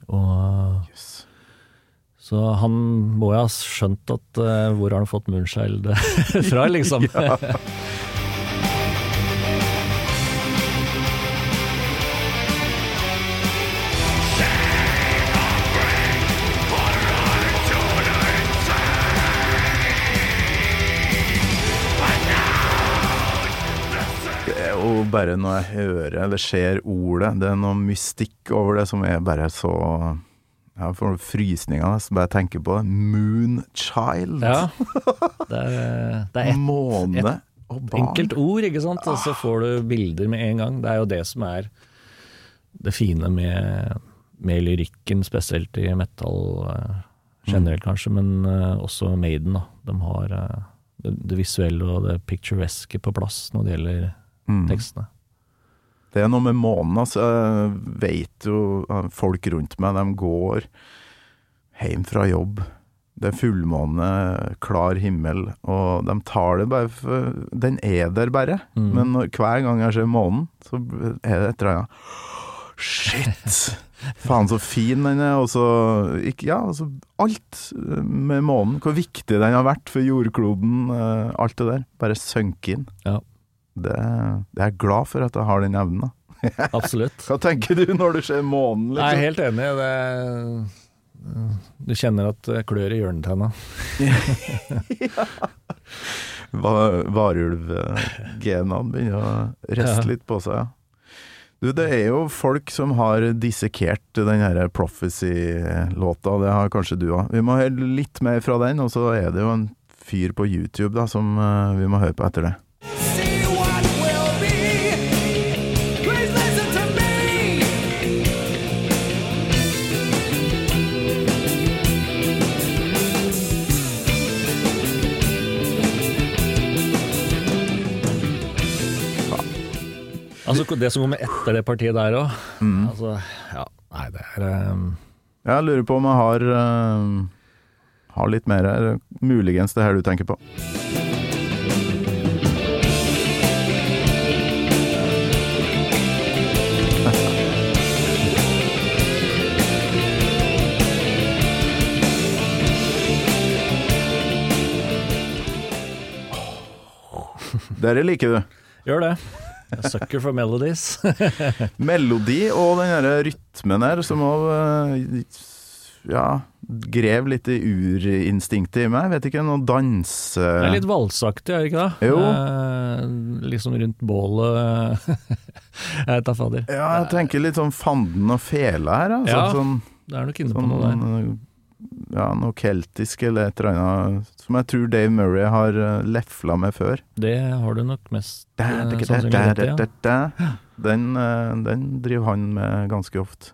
Og Yes. så han må jo ha skjønt at uh, hvor har han fått Moonchild fra, liksom. Det bare når jeg hører eller ser ordet, det er noe mystikk over det som er bare så Jeg får frysninger nesten bare jeg tenker på det. Moonchild. Ja. Det er, det er ett Måne og barn. enkelt ord, ikke sant, og så får du bilder med en gang. Det er jo det som er det fine med, med lyrikken, spesielt i metal eh, generelt kanskje, men eh, også Maiden. da. De har eh, det, det visuelle og det pictureske på plass når det gjelder Mm. tekstene. Det er noe med månen, altså. Jeg vet jo folk rundt meg, de går hjem fra jobb. Det er fullmåne, klar himmel, og de tar det bare for Den er der bare. Mm. Men når, hver gang jeg ser månen, så er det et eller annet Shit! Faen, så fin den er, og så Ja, altså alt med månen. Hvor viktig den har vært for jordkloden. eh, Alt det der. Bare synke inn. Ja. Det, det er jeg glad for at jeg har den evnen. da. Absolutt. Hva tenker du når du ser månen? Jeg er Liksom? helt enig. Det, du kjenner at det klør i hjørnetenna. ja. Varulvgenene begynner å riste Ja. litt på seg. ja. Du, det er jo folk som har dissekert den her Prophecy-låta, det har kanskje du òg. Vi må høre litt mer fra den, og så er det jo en fyr på YouTube da som eh, vi må høre på etter det. Så det som kommer etter det partiet der òg. Mm. Altså, ja, nei, det er um, Jeg lurer på om jeg har, um, har litt mer her. Muligens det her du tenker på. Dere liker du. Gjør det. Jeg sucker for melodies. Melodi og den derre rytmen her som òg ja, grev litt i urinstinktet i meg. Vet ikke, noe danse... Det er litt valsaktig, er det ikke det? Jo. Eh, liksom rundt bålet Jeg vet da fader. Ja, jeg tenker litt sånn fanden og fela her. Altså. Ja, Sånn, Det er nok inne på sånn noe der. ja, noe keltisk eller et eller annet som jeg tror Dave Murray har uh, lefla med før. Det har du nok mest Da, eh, da, da, sannsynlig da, rett da, ja. Den, eh, den driver han med ganske ofte.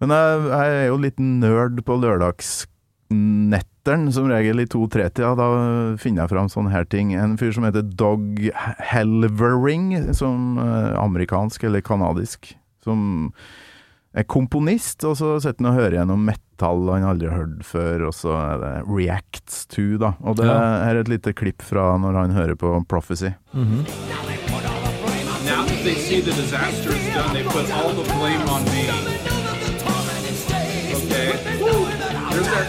Men jeg, jeg er jo litt nerd på lørdagsnetteren, som regel i to-tre-tida. Da finner jeg fram sånne her ting. En fyr som heter Dog Helvering, som eh, amerikansk eller kanadisk, som komponist, og så sitter han og hører gjennom metall han aldri har hørt før, og så er det Reacts to, da. Og det Ja. er et lite klipp fra når han hører på Prophecy. Mhm. Now that they see the disaster is done, they put all the blame on me. Okay. There's that.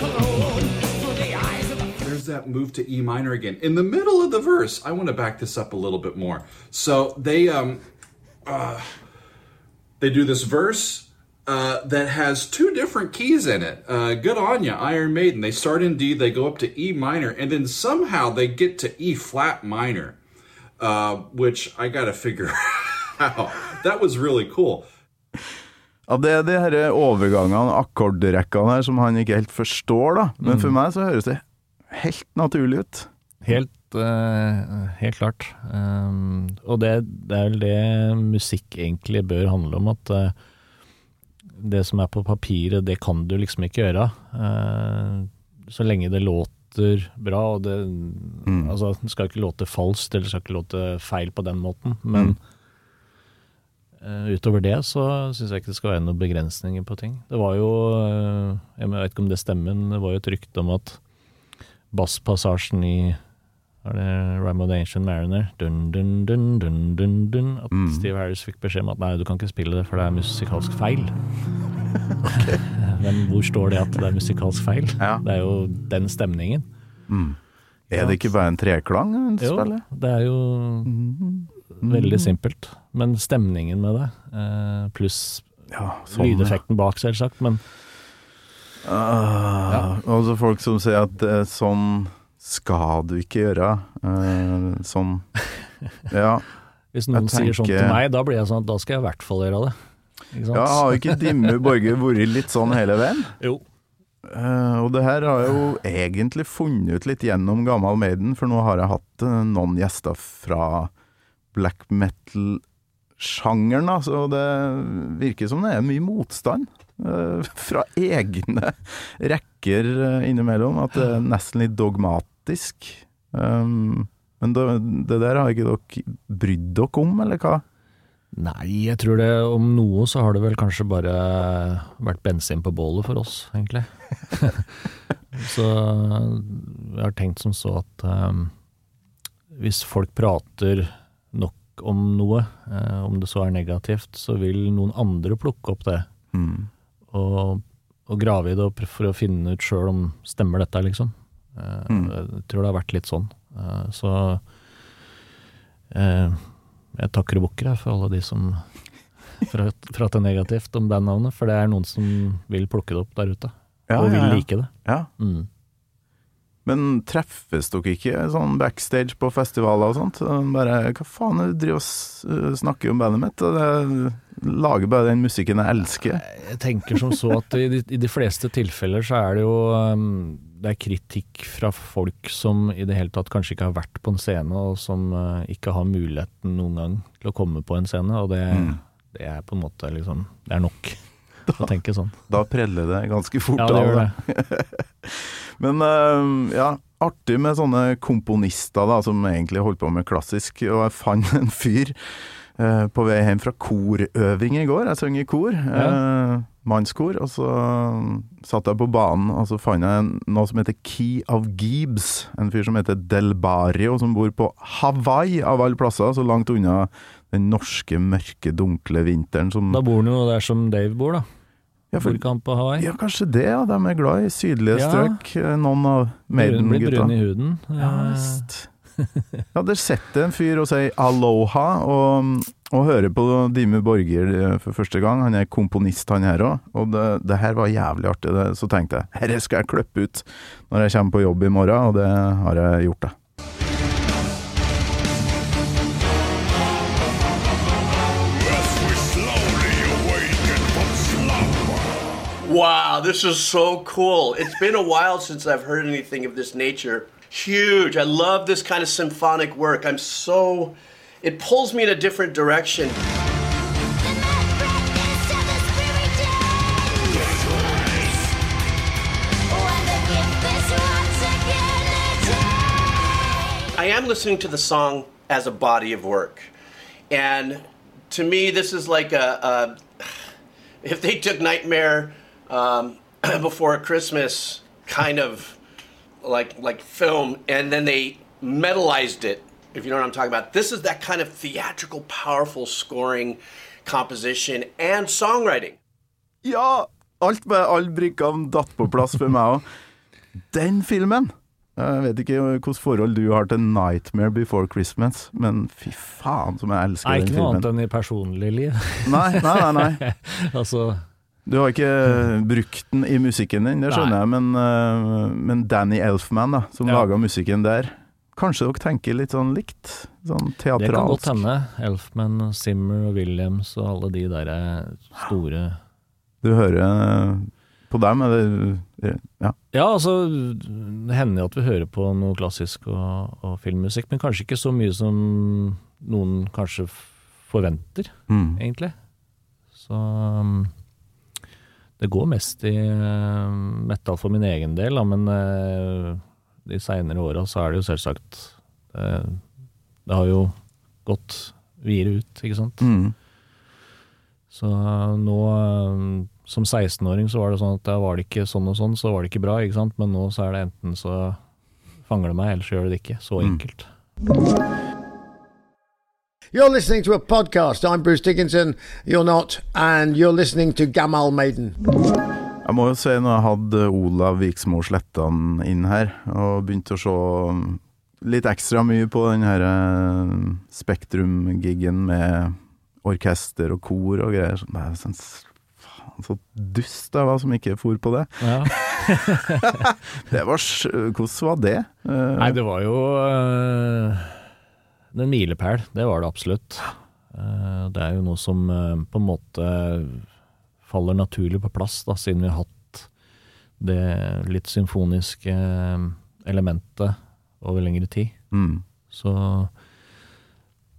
There's that move to E minor again in the middle of the verse. I want to back this up a little bit more. So they um, uh, they do this verse uh, that has two different keys in it. Uh, good on ya, Iron Maiden. They start in D, they go up to E minor, and then somehow they get to E flat minor, uh, which I gotta figure out. That was really cool. Ja, det er de her overgangene, akkordrekkene her, som han ikke helt forstår, da. Men for meg så høres det helt naturlig ut. Helt, uh, helt klart. Um, og det, det er vel det musikk egentlig bør handle om, at eh, det som er på papiret, det kan du liksom ikke gjøre. Eh, så lenge det låter bra, og det Altså, det skal ikke låte falskt, eller det skal ikke låte feil på den måten, men mm. utover det så syns jeg ikke det skal være noen begrensninger på ting. Det var jo eh, Jeg vet ikke om det stemmer, men det var jo et rykte om at basspassasjen i er det Rhyme of the Ancient Mariner dun, dun, dun, dun, dun, dun, At Steve Harris fikk beskjed om at nei, du kan ikke spille det, for det er musikalsk feil. Men hvor står det at det er musikalsk feil? Ja. Det er jo den stemningen. Er det ikke bare en treklang En Jo, spiller? det er jo veldig simpelt. Men stemningen med det, eh, pluss Ja, sånn. lydeffekten bak, selvsagt, men uh, ja. så folk som sier at eh, sånn skal du ikke gjøre. Uh, sånn Ja. hvis noen tenker, sier sånn til meg, da blir jeg sånn at da skal jeg i hvert fall gjøre det. Ja har ikke Dimmu Borge vært litt sånn hele veien? Jo. Uh, og det her har jeg jo egentlig funnet ut litt gjennom Gammal Maiden, for nå har jeg hatt uh, noen gjester fra black metal-sjangeren, så det virker som det er mye motstand fra egne rekker innimellom, at det er nesten litt dogmatisk. Um, men det, det der har ikke dere brydd dere om, eller hva? Nei, jeg tror det om noe så har det vel kanskje bare vært bensin på bålet for oss, egentlig. så jeg har tenkt som så at um, hvis folk prater nok om noe, uh, om det så er negativt, så vil noen andre plukke opp det. Mm. Og, og grave i det for å finne ut sjøl om stemmer dette, liksom. Eh, Mm. Jeg tror det har vært litt sånn. Eh, så eh, jeg takker og bukker for alle de som pra- prater negativt om bandnavnet, for det er noen som vil plukke det opp der ute, Ja, og vil like det. Ja. Mm. Men treffes dere ikke sånn backstage på festivaler og sånt? Bare hva faen det du driver og snakker om bandet mitt? Og det, lager bare den musikken jeg elsker. Jeg tenker som så at i de, i de fleste tilfeller så er det jo um, det er kritikk fra folk som i det hele tatt kanskje ikke har vært på en scene, og som uh, ikke har muligheten noen gang til å komme på en scene, og det, Mm. det er på en måte liksom Det er nok å tenke sånn. Da preller det ganske fort Ja, det av. gjør det. Men uh, ja, artig med sånne komponister da, som egentlig holder på med klassisk. Og jeg fant en fyr eh, på vei hjem fra korøving i går. Jeg sang i kor. Eh, mannskor. Og så mm, satt jeg på banen, og så fant jeg noe som heter Key of Gibbs. En fyr som heter Del Barrio, som bor på Hawaii, av alle plasser. Så langt unna den norske, mørke, dunkle vinteren som Da bor han jo der som Dave bor, da. ja, Bor for, ikke han på Hawaii? ja, kanskje det, ja. De er glad i sydlige Ja. strøk. eh, Noen av Blir brun Maiden-gutta. i huden. Ja visst. Ja, der sett en fyr og sier aloha, og, og hører på Dime Borger eh, for første gang. Han er komponist, han her òg, og det, det her var jævlig artig. Det, så tenkte jeg herre skal jeg klippe ut når jeg kommer på jobb i morgen, og det har jeg gjort, det. Wow, this is so cool. It's been a while since I've heard anything of this nature. Huge. I love this kind of symphonic work. I'm so. It pulls me in a different direction. I am listening to the song as a body of work. And to me, this is like a. a if they took Nightmare um, Before Christmas kind of like like film and then they metalized it, if you know what I'm talking about, this is that kind of theatrical, powerful scoring, composition, and songwriting. Ja! Alt med alle brikkene datt på plass for meg òg. Den filmen! Jeg vet ikke hvilket forhold du har til 'Nightmare Before Christmas', men fy faen som jeg elsker Nei, den ikke noe annet enn i personlig liv. Nei, nei, nei, nei. altså, Du har ikke brukt den i musikken din, det skjønner jeg, men, øh, men Danny Elfman, da, som Ja. laga musikken der Kanskje dere tenker litt sånn likt? Sånn det kan godt hende. Elfman, Simmer Zimmer og Williams og alle de der er store Du hører øh, på dem, er det Ja. Ja, altså, det hender jo at vi hører på noe klassisk og, og filmmusikk, men kanskje ikke så mye som noen kanskje forventer, Mm. egentlig. Så det går mest i uh, metal for min egen del, da, men uh, de seinere åra så er det jo selvsagt uh, Det har jo gått videre ut, ikke sant. Mm. Så nå, som 16-åring, så var det sånn at da var det ikke sånn og sånn, så var det ikke bra, ikke sant. Men nå så er det enten så fanger det meg, eller så gjør det det ikke. Så enkelt. You're listening to a podcast. I'm Bruce Dickinson. You're not, and you're listening to Gamal Maiden. Jeg må jo si når jeg hadde Olav Viksmo Slettan inn her, og begynte å se litt ekstra mye på den her eh, Spektrum-giggen med orkester og kor og greier. Så, det er sånn, faen, så dust jeg var som ikke for på det. Ja. det var, hvordan var det? Eh, Nei, det var jo øh, en milepæl. Det var det absolutt. Eh, det er jo noe som øh, på en måte faller naturlig på plass, da, siden vi har hatt det litt symfoniske øh, elementet over lengre tid. mm. Så,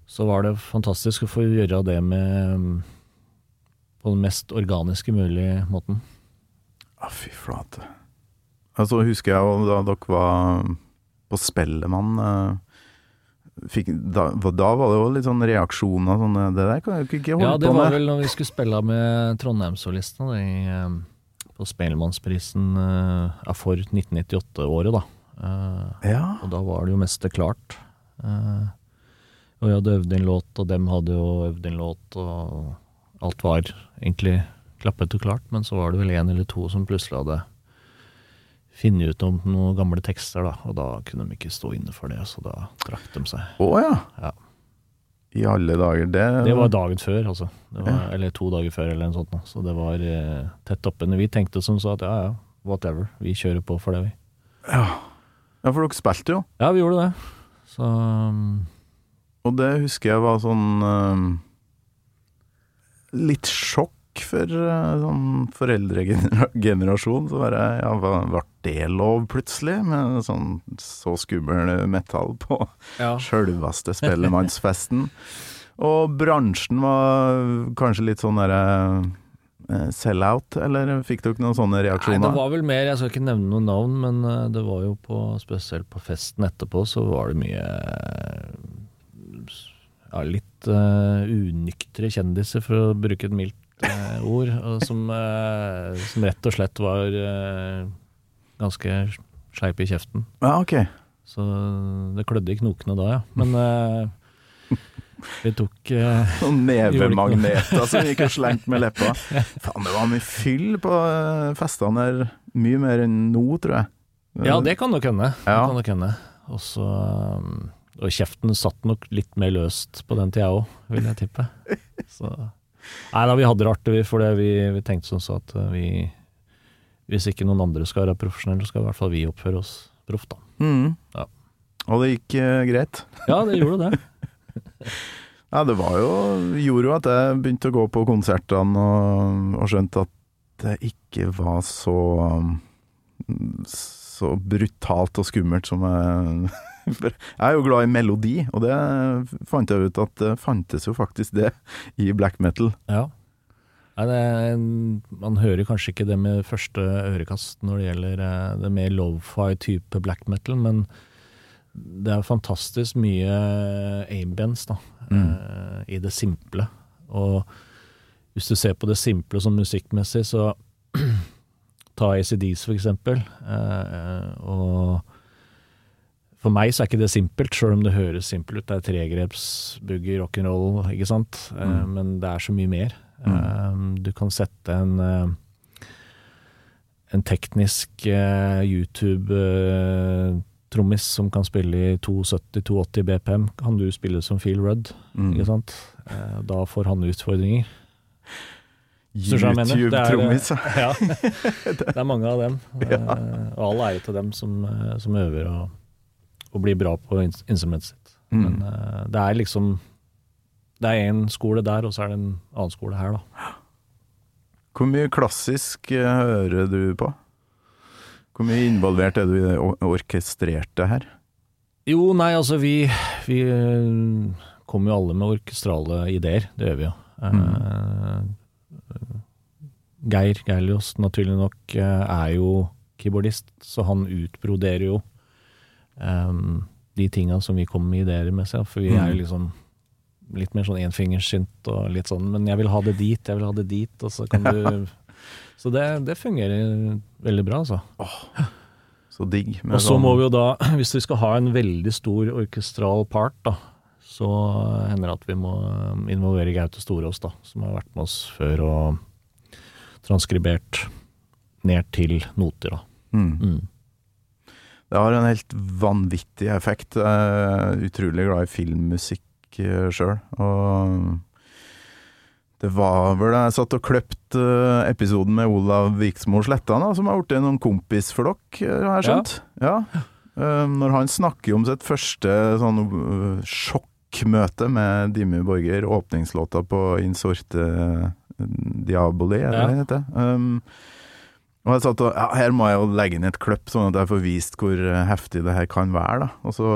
så var det fantastisk å få gjøre det med på den mest organiske mulige måten. Å, fy flate. Altså, husker jeg jo da dere var på Spellemann eh, fikk, da, da var det jo litt sånn reaksjoner sånn Det der kan jeg jo ikke holde på med. Ja, det var med. vel når vi skulle spille med Trondheimssolistene eh, på Spellemannsprisen eh, ja, for 1998-året, da. Uh, Ja. Og da var det jo meste klart. Uh, og vi hadde øvd inn låt, og dem hadde jo øvd inn låt, og alt var egentlig klappet og klart, men så var det vel en eller to som plutselig hadde funnet ut om noen gamle tekster, da, og da kunne de ikke stå inne for det, så da trakk de seg. Å ja. Ja. I alle dager. Det, Det var dagen før, altså. Det var, Eller to dager før, eller noe sånt. Da. Så det var eh, tett oppunder. Vi tenkte som så at ja, ja, whatever. Vi kjører på for det, vi. ja, for dere spilte jo. Ja, vi gjorde det. Så um, Og det husker jeg var sånn um, Litt sjokk for uh, sånn foreldregenerasjon. Så bare Ja, ble det lov plutselig? Med sånn så skummel metall på ja. sjølveste Spellemannsfesten. Og bransjen var kanskje litt sånn derre eh, sell-out, eller fikk dere noen sånne reaksjoner? Nei, det var vel mer Jeg skal ikke nevne noen navn, men eh, det var jo på Spesielt på festen etterpå, så var det mye eh, ja, litt uh, unyktre kjendiser, for å bruke et mildt eh, ord, og som, eh, som rett og slett var eh, ganske skeip i kjeften. Ja, ok. Så det klødde i knokene da, ja. Men eh, vi tok eh, Noen nevemagneter som gikk og slengte med leppa. Faen, det var mye fyll på eh, festene der. Mye mer enn nå, tror jeg. Ja, det kan nok hende. Det kan nok hende. Og så um, Og kjeften satt nok litt mer løst på den tida òg, vil jeg tippe. Så Nei da, vi hadde det artig, for det vi, vi tenkte sånn så at uh, vi Hvis ikke noen andre skal være profesjonelle, så skal i hvert fall vi oppføre oss proft, da. Mm. Ja. Og det gikk uh, greit. Ja, det gjorde det. Ja, det var jo, gjorde jo at jeg begynte å gå på konsertene og, og skjønte at det ikke var så så brutalt og skummelt som jeg For jeg er jo glad i melodi, og det fant jeg ut at det fantes jo faktisk det i black metal. Ja. Er man hører kanskje ikke det med første ørekast når det gjelder eh, det mer low-fi type black metal, men det er fantastisk mye ambience da, eh, i det simple. Og hvis du ser på det simple som musikkmessig, så ta ACDs for eksempel. Eh, og for meg så er ikke det simpelt, sjøl om det høres simpelt ut. Det er tregrepsbugger, rock'n'roll, ikke sant. Eh, men det er så mye mer. Eh, du kan sette en eh, en teknisk YouTube-trommis som kan spille i 270-280 BPM, kan du spille som Phil Rudd, Mm. ikke sant. Eh, da får han utfordringer. Er- YouTube-trommis. Ja, det er mange av dem. Eh, Og all ære til dem som, som øver og, og bli bra på instrumentet sitt. Mm. Men uh, det er liksom Det er én skole der, og så er det en annen skole her, da. Hvor mye klassisk eh, hører du på? Hvor mye involvert er du i det orkestrerte her? Jo, nei, altså vi, vi eh, kommer jo alle med orkestrale ideer, det gjør vi jo. Mm. Geir Geirlios, naturlig nok, er jo keyboardist, så han utbroderer jo eh, de tinga som vi kommer med ideer med selv, for vi er jo liksom litt mer sånn enfingersynt og litt sånn, men jeg vil ha det dit, jeg vil ha det dit, og så kan du Så det, det fungerer veldig bra, altså. Så digg. Og så sånn- må vi jo da, hvis vi skal ha en veldig stor orkestral part, da, så hender det at vi må um, involvere Gaute Storås, da, som har vært med oss før og transkribert ned til noter, da. Mm. Mm. Det har en helt vanvittig effekt. Jeg er utrolig glad i filmmusikk sjøl. Og det var vel jeg satt og kløpte eh, episoden med Olav Viksmo Slettan, som har blitt noen kompis for dere, har jeg skjønt. Ja. ja. Når han snakker om sitt første sånn eh, sjokkmøte med Dimmy Borger, åpningslåta på In Sorte Diaboli, er det Ja. det heter? Um, og jeg satt og, ja, Her må jeg jo legge inn et kløpp, sånn at jeg får vist hvor eh, heftig det her kan være. da. Og så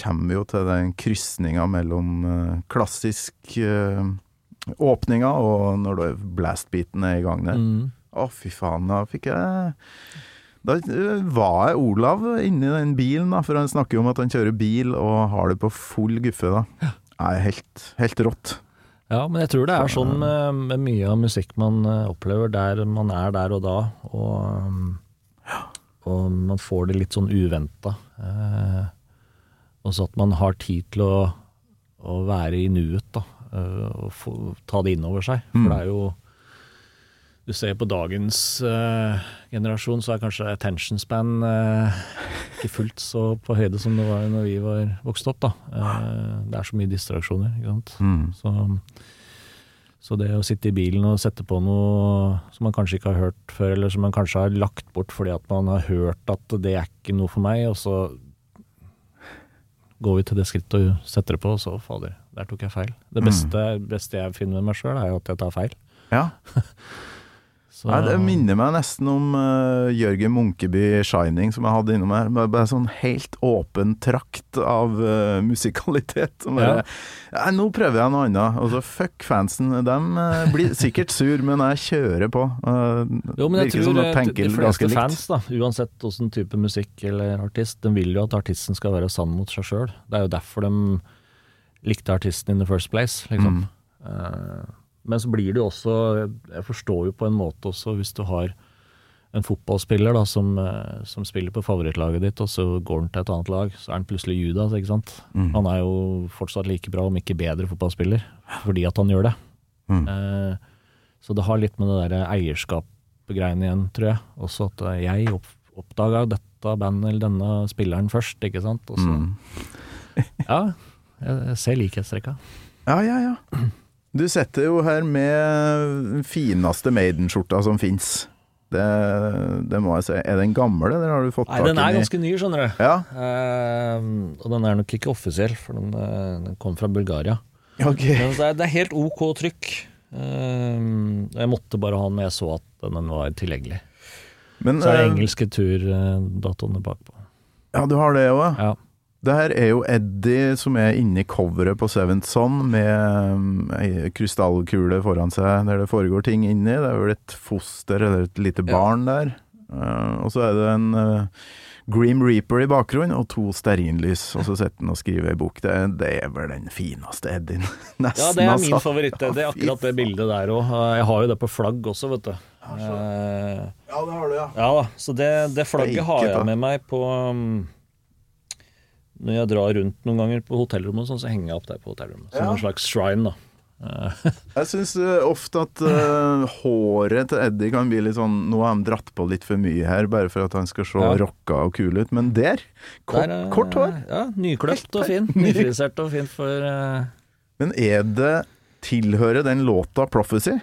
kommer vi jo til den krysninga mellom eh, klassisk eh, åpninga og når blastbeaten er i gang der. Mm. Å, fy faen, da fikk jeg Da var jeg Olav inni den bilen, da, for han snakker jo om at han kjører bil og har det på full guffe, da. Nei, helt, helt rått. Ja, men jeg tror det er sånn med, med mye av musikk man eh, opplever der man er der og da, og, um, og man får det litt sånn uventa. Eh, og så at man har tid til å, å være i nuet, da, eh, og få, ta det inn over seg. For Mm. det er jo Du ser på dagens uh, generasjon, så er kanskje attention span uh, ikke fullt så på høyde som det var når vi var vokst opp, da. Uh, det er så mye distraksjoner, ikke sant. Mm. Så, så det å sitte i bilen og sette på noe som man kanskje ikke har hørt før, eller som man kanskje har lagt bort fordi at man har hørt at det er ikke noe for meg, og så går vi til det skrittet og setter det på, og så fader, der tok jeg feil. Det beste, beste jeg finner med meg sjøl, er jo at jeg tar feil. Ja. Så, Nei, det minner meg nesten om uh, Jørgen Munkeby 'Shining', som jeg hadde innom her. Bare, bare sånn helt åpen trakt av uh, musikalitet. Bare, ja. Nå prøver jeg noe annet. Og så fuck fansen. De uh, blir sikkert sur, men jeg kjører på. Jo, men jeg tror de eh, fleste fans, da, uansett hvilken type musikk eller artist, de vil jo at artisten skal være sann mot seg sjøl. Det er jo derfor de likte artisten in the first place, liksom. Eh, men så blir det jo også Jeg forstår jo på en måte også, hvis du har en fotballspiller da, som, eh, som spiller på favorittlaget ditt, og så går han til et annet lag, så er han plutselig Judas, ikke sant. Han er jo fortsatt like bra, om ikke bedre fotballspiller, fordi at han gjør det. Eh, så det har litt med det der eierskap-greiene igjen, tror jeg. Også at eh, jeg opp, oppdaga dette bandet eller denne spilleren først, ikke sant. Og så, ja, jeg, jeg ser likhetstrekka. Ja, ja, ja. Du setter jo her med fineste Maiden-skjorta som fins. Det, det må jeg si. Er den gammel, eller har du fått tak i den er den? i- ganske ny, skjønner du. Ja, Uh, og den er nok ikke offisiell, for den, eh, den kom fra Bulgaria. ok. Men det er, det er helt ok trykk. Uh, jeg måtte bare ha den, men jeg så at den var tilgjengelig. Men Så er det engelske turdatoene bakpå. Ja, du har det òg, ja. Ja. Det her er jo Eddie som er inni coveret på Seventh Son, med um, ei krystallkule foran seg der det foregår ting inni. Det er vel et foster eller et lite barn der. Uh, og så er det en uh, Grim Reaper i bakgrunnen, og to stearinlys, og så sitter han og skriver ei bok. Det, er- det er vel den fineste Eddien, nesten. Ja, det er min altså. favoritt. Det er akkurat det bildet der òg. Jeg har jo det på flagg også, vet du. Eh, Ja, det har du, ja. Ja så det, det flagget har jeg med meg på um, Når jeg drar rundt noen ganger på hotellrommet, sånn, så henger jeg opp der på hotellrommet. Som Ja. en slags shrine, da. Eh, Jeg syns ofte at uh, håret til Eddie kan bli litt sånn Nå har han dratt på litt for mye her, bare for at han skal se Ja. rocka og kul ut. Men der, kort, der, uh, kort hår. Ja, nykløpt og fin. Nyfrisert og fint for uh... Men er det Tilhører den låta 'Prophecy'?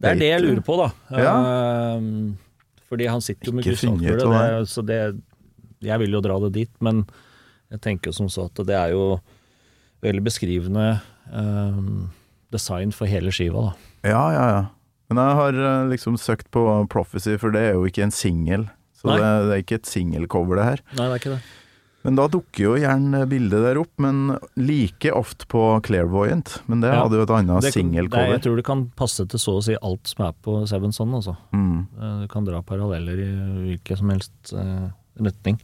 Det er det jeg lurer på, da. Ja. Eh, fordi han sitter jo med krystallkule, så det Jeg vil jo dra det dit, men jeg tenker som så at det er jo veldig beskrivende eh, design for hele skiva, da. Ja, ja, ja. Men jeg har eh, liksom søkt på 'Prophecy', for det er jo ikke en singel. Så det, det er ikke et singelcover, det her. Nei, det er ikke det. Men da dukker jo gjerne bildet der opp, men like ofte på 'Clairvoyant'. Men det Ja. hadde jo et annet singelcover. Jeg tror det kan passe til så å si alt som er på Seven Son, altså. Mm. Eh, Du kan dra paralleller i hvilken som helst eh, retning.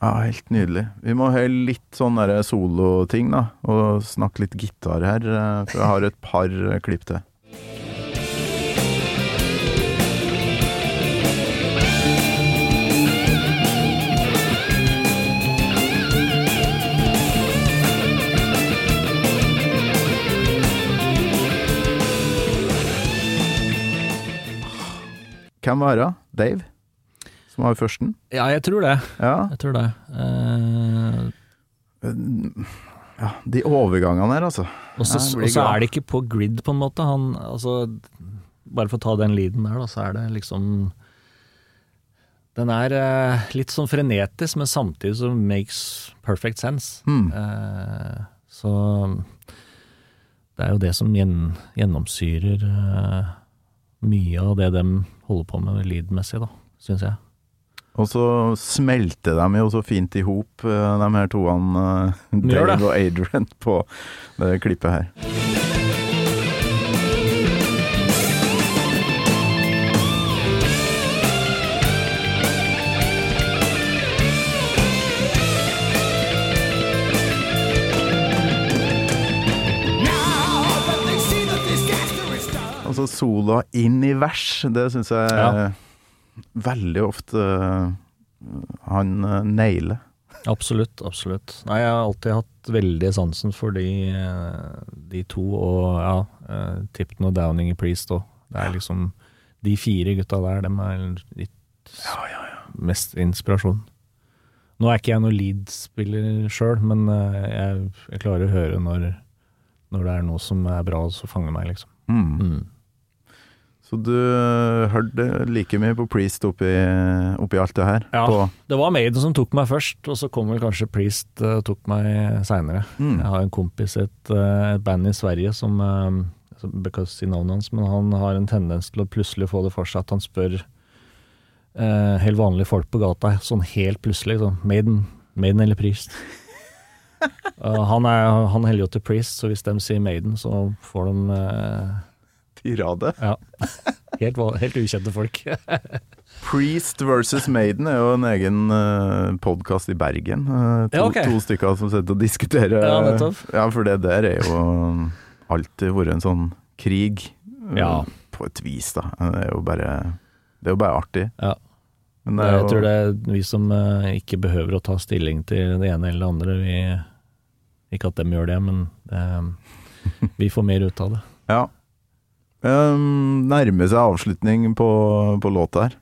Ja, helt nydelig. Vi må høre litt sånn soloting, da. Og snakke litt gitar her, eh, for jeg har et par eh, klipp til. Hvem var det? Dave? Som var førsten? Ja, jeg tror det. Ja. Jeg tror det. Uh... ja. De overgangene her, altså. Og så er det ikke på grid, på en måte. Han, altså, bare for å ta den leaden der, da, så er det liksom Den er eh, litt sånn frenetisk, men samtidig så makes perfect sense. Mm. Eh, så det er jo det som gjen, gjennomsyrer eh, mye av det de holder på med lydmessig, da, syns jeg. Og så smelter de jo så fint i hop, eh, de her toene, eh, Dave og Adrian, på det klippet her. Altså sola inn i vers, det syns jeg Ja. Veldig ofte eh, han eh, nailer. Absolutt, absolutt. Nei, jeg har alltid hatt veldig sansen for de, eh, de to, og ja, Tipton og Downing i Priest òg. Det er liksom De fire gutta der, dem er litt mest inspirasjon. Nå er ikke jeg noen Leeds-spiller sjøl, men jeg, jeg klarer å høre når, når det er noe som er bra, så fanger meg, liksom. Mm. Mm. Så du eh, hørte like mye på Priest oppi, oppi alt det her? Ja. På, Det var Maiden som tok meg først, og så kom vel kanskje Priest uh, tok meg seinere. Mm. Jeg har en kompis i et, uh, band i Sverige som uh, Because i navnet hans, men han har en tendens til å plutselig få det for seg at han spør uh, helt vanlige folk på gata, sånn helt plutselig, sånn Maiden, Maiden eller Priest? Han, er, han heller jo til Priest, så hvis de sier Maiden, så får de tirade? Ja. Helt, helt ukjente folk. Priest versus Maiden er jo en egen uh, podkast i Bergen. Uh, to, Ja, okay. to stykker som sitter og diskuterer. Ja, nettopp. Ja, for det der er jo alltid vært en sånn krig. eh, Ja. På et vis, da. Det er jo bare, det er jo bare artig. Ja. Er Jeg tror det er vi som eh, ikke behøver å ta stilling til det ene eller det andre. Vi, ikke at dem gjør det, men det, vi får mer ut av det. Ja. Um, nærmer seg avslutning på, på låta her.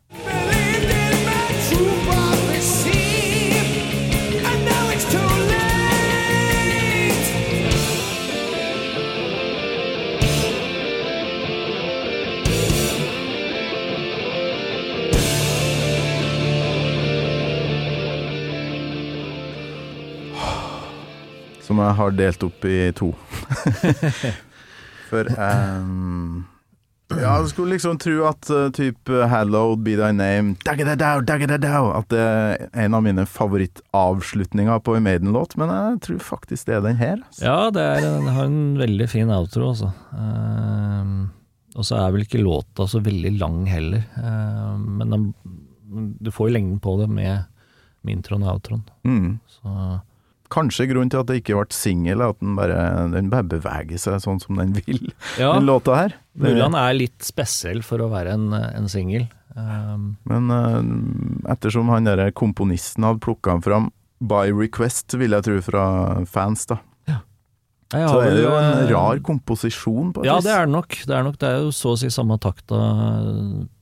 Som jeg har delt opp i to. For um, Ja, du skulle liksom tro at uh, typ uh, 'Hallowed be thy name', at det er en av mine favorittavslutninger på en Maiden-låt, men jeg tror faktisk det er den her. altså. Ja, det er, den har en veldig fin outro, altså. Um, og så er vel ikke låta så veldig lang heller. um, men den, du får jo lengden på det med, med introen og outroen. Mm. Så Kanskje grunnen til at det ikke ble singel, er at den bare, den bare beveger seg sånn som den vil, ja, den låta her. Mulan mulig han er litt spesiell for å være en, en singel. Um. Men uh, ettersom han der komponisten hadde plukka den fram by request, vil jeg tro, fra fans, da. Ja. Så er det jo en eh, rar komposisjon, på et Ja, vis. det er det nok. Det er nok. Det er jo så å si samme takta,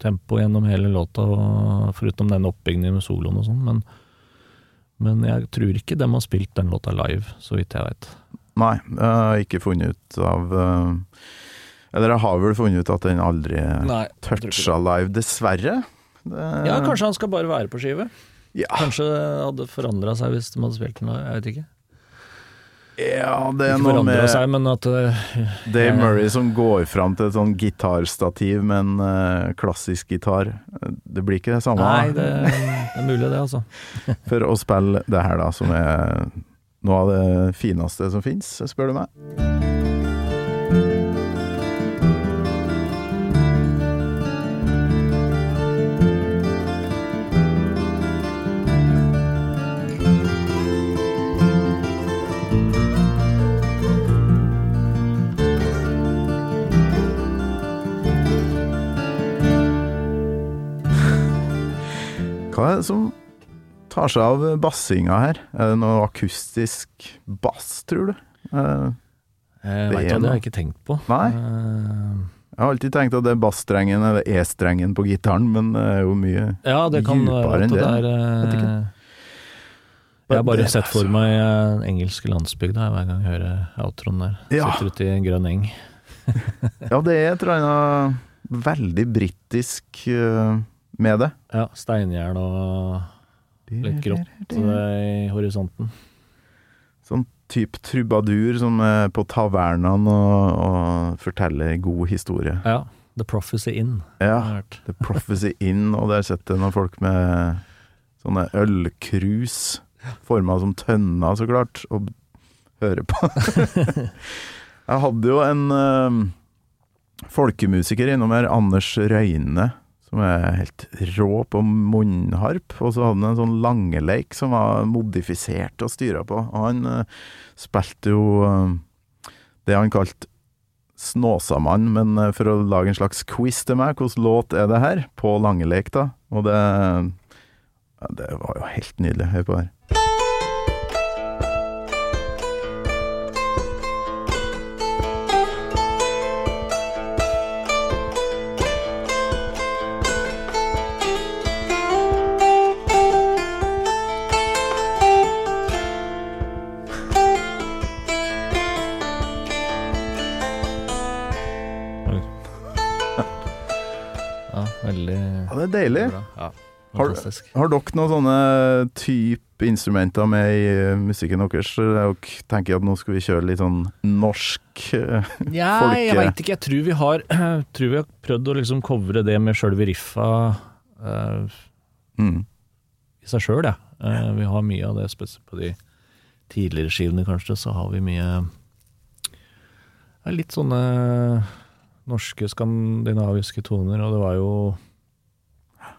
tempo gjennom hele låta, og foruten den oppbyggingen med soloen og sånn. Men, men jeg tror ikke dem har spilt den låta live, så vidt jeg vet. Nei, jeg har ikke funnet ut av uh, Eller jeg har vel funnet ut at den aldri Nei, toucha live, dessverre. Det, Ja, kanskje han skal bare være på skive? Ja, Kanskje det hadde forandra seg hvis de hadde spilt den live, jeg vet ikke. Ja, det er noe med seg, men at uh, Dave Murray som går fram til et sånn gitarstativ med en uh, klassisk gitar. Det blir ikke det samme Nei, det, det er mulig det, altså. for å spille det her, da, som er noe av det fineste som fins, spør du meg. Hva er det som tar seg av bassinga her? Er det noe akustisk bass, tror du? Eh, Jeg veit er det har jeg ikke tenkt på. Nei. Eh, Jeg har alltid tenkt at det er bassstrengen eller E-strengen på gitaren, men det er jo mye Ja, det kan Djupere enn det er Vet eh. Jeg har bare Det- sett for meg en engelsk landsbygd hver gang jeg hører outroen der. Ja. Sitter ute i en grønn eng. Ja, det er et eller annet veldig britisk eh, med det. Ja, steinjern og litt grått i horisonten. Sånn type trubadur som er på tavernaen og, og forteller god historie. Ja, The Prophecy Inn. Ja. The Prophecy Inn, og der sitter noen folk med sånne ølkrus, forma som tønner, så klart, og hører på. Jeg hadde jo en eh, folkemusiker innom her, Anders Røyne, som er helt rå på munnharp. Og så hadde han en sånn langeleik som var modifisert og styra på. Og han uh, spilte jo uh, det han kalte Snåsamann, men uh, for å lage en slags quiz til meg, hvilken låt er det her? På Langeleik, da. Og det ja, Det var jo helt nydelig. Hør på her. Deilig. Ja, Har- Har dere noen sånne type instrumenter med i eh, musikken deres? Dere tenker at nå skal vi kjøre litt sånn norsk eh, Ja, folke- jeg veit ikke. Jeg tror vi har Tror vi har prøvd å liksom covre det med sjølve riffa uh, mm. i seg sjøl, ja. Uh, vi har mye av det, spesielt på de tidligere skivene kanskje, så har vi mye Litt sånne norske, skandinaviske toner, og det var jo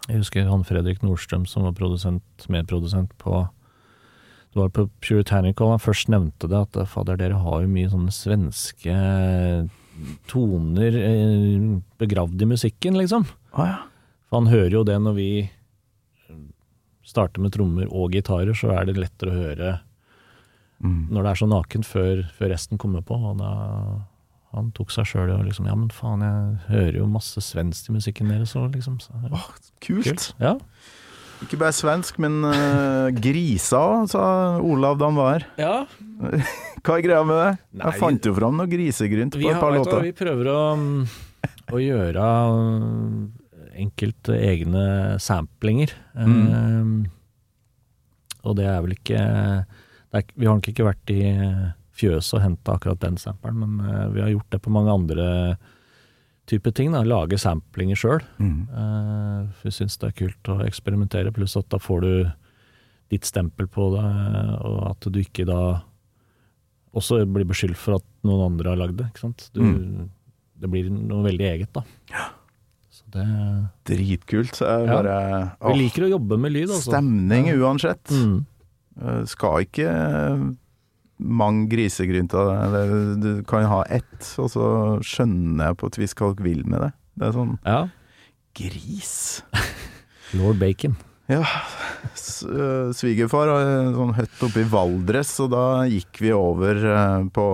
Jeg husker han Fredrik Nordstrøm som var produsent, medprodusent på Det var på Puritanical han først nevnte det, at fader, dere har jo mye sånne svenske toner eh, begravd i musikken, liksom. Å ja. For han hører jo det når vi starter med trommer og gitarer, så er det lettere å høre Mm. når det er så nakent før, før resten kommer på. Og da, han tok seg sjøl og liksom Ja, men faen, jeg hører jo masse svensk i musikken deres òg, liksom. Så, ja. oh, kult. Ja. Ikke bare svensk, men uh, grisa sa Olav da han var her. ja. Hva er greia med det? Nei, jeg fant jo fram noe grisegrynt på et har, par du låter. vi prøver å, mm, å gjøre mm, enkelte egne samplinger. Mm. Um, og det er vel ikke det er, Vi har nok ikke vært i fjøset og hente akkurat den samplen, men eh, vi har gjort det på mange andre typer ting. Da. Lage samplinger sjøl. Mm. Uh, vi syns det er kult å eksperimentere, pluss at da får du ditt stempel på det, og at du ikke da også blir beskyldt for at noen andre har lagd det. ikke sant? Du, Mm. Det blir noe veldig eget, da. Så det Dritkult. Så jeg Ja. bare Vi liker å jobbe med lyd, altså. Stemning uansett. Mm. Eh, Skal ikke eh, mange grisegrynter Du kan ha ett, og så skjønner jeg på et vis hva dere vil med det. Det er sånn Ja. Gris. Lord Bacon. Ja, øh, svigerfar har sånn høtt oppe i Valdres, og da gikk vi over øh, på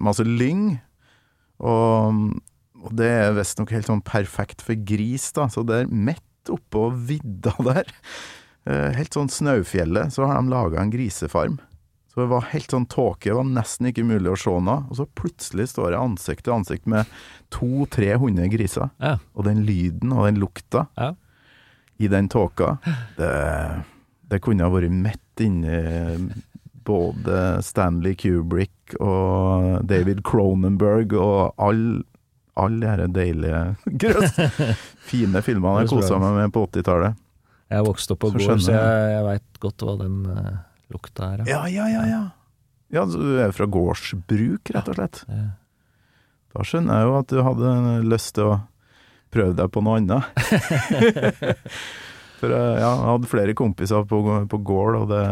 masse lyng. Og, og det er visstnok helt sånn perfekt for gris, da. Så det er midt oppå vidda der, øh, helt sånn Snaufjellet, så har de laga en grisefarm. Så det var helt sånn tåke, det var nesten ikke mulig å se noe. Og så plutselig står jeg ansikt til ansikt med 200-300 griser. Ja. Og den lyden og den lukta Ja. i den tåka, det, det kunne ha vært midt inni både Stanley Kubrick og David Cronenberg og all alle de her deilige grøss, fine filmene jeg kosa meg med på 80-tallet. Jeg vokste opp på gård, så jeg. jeg, jeg veit godt hva den eh, lukta her. Ja, ja, ja, ja. Ja, du er fra gårdsbruk, rett og slett. Ja, Da skjønner jeg jo at du hadde lyst til å prøve deg på noe annet. For eh, ja, jeg hadde flere kompiser på, på gård, og det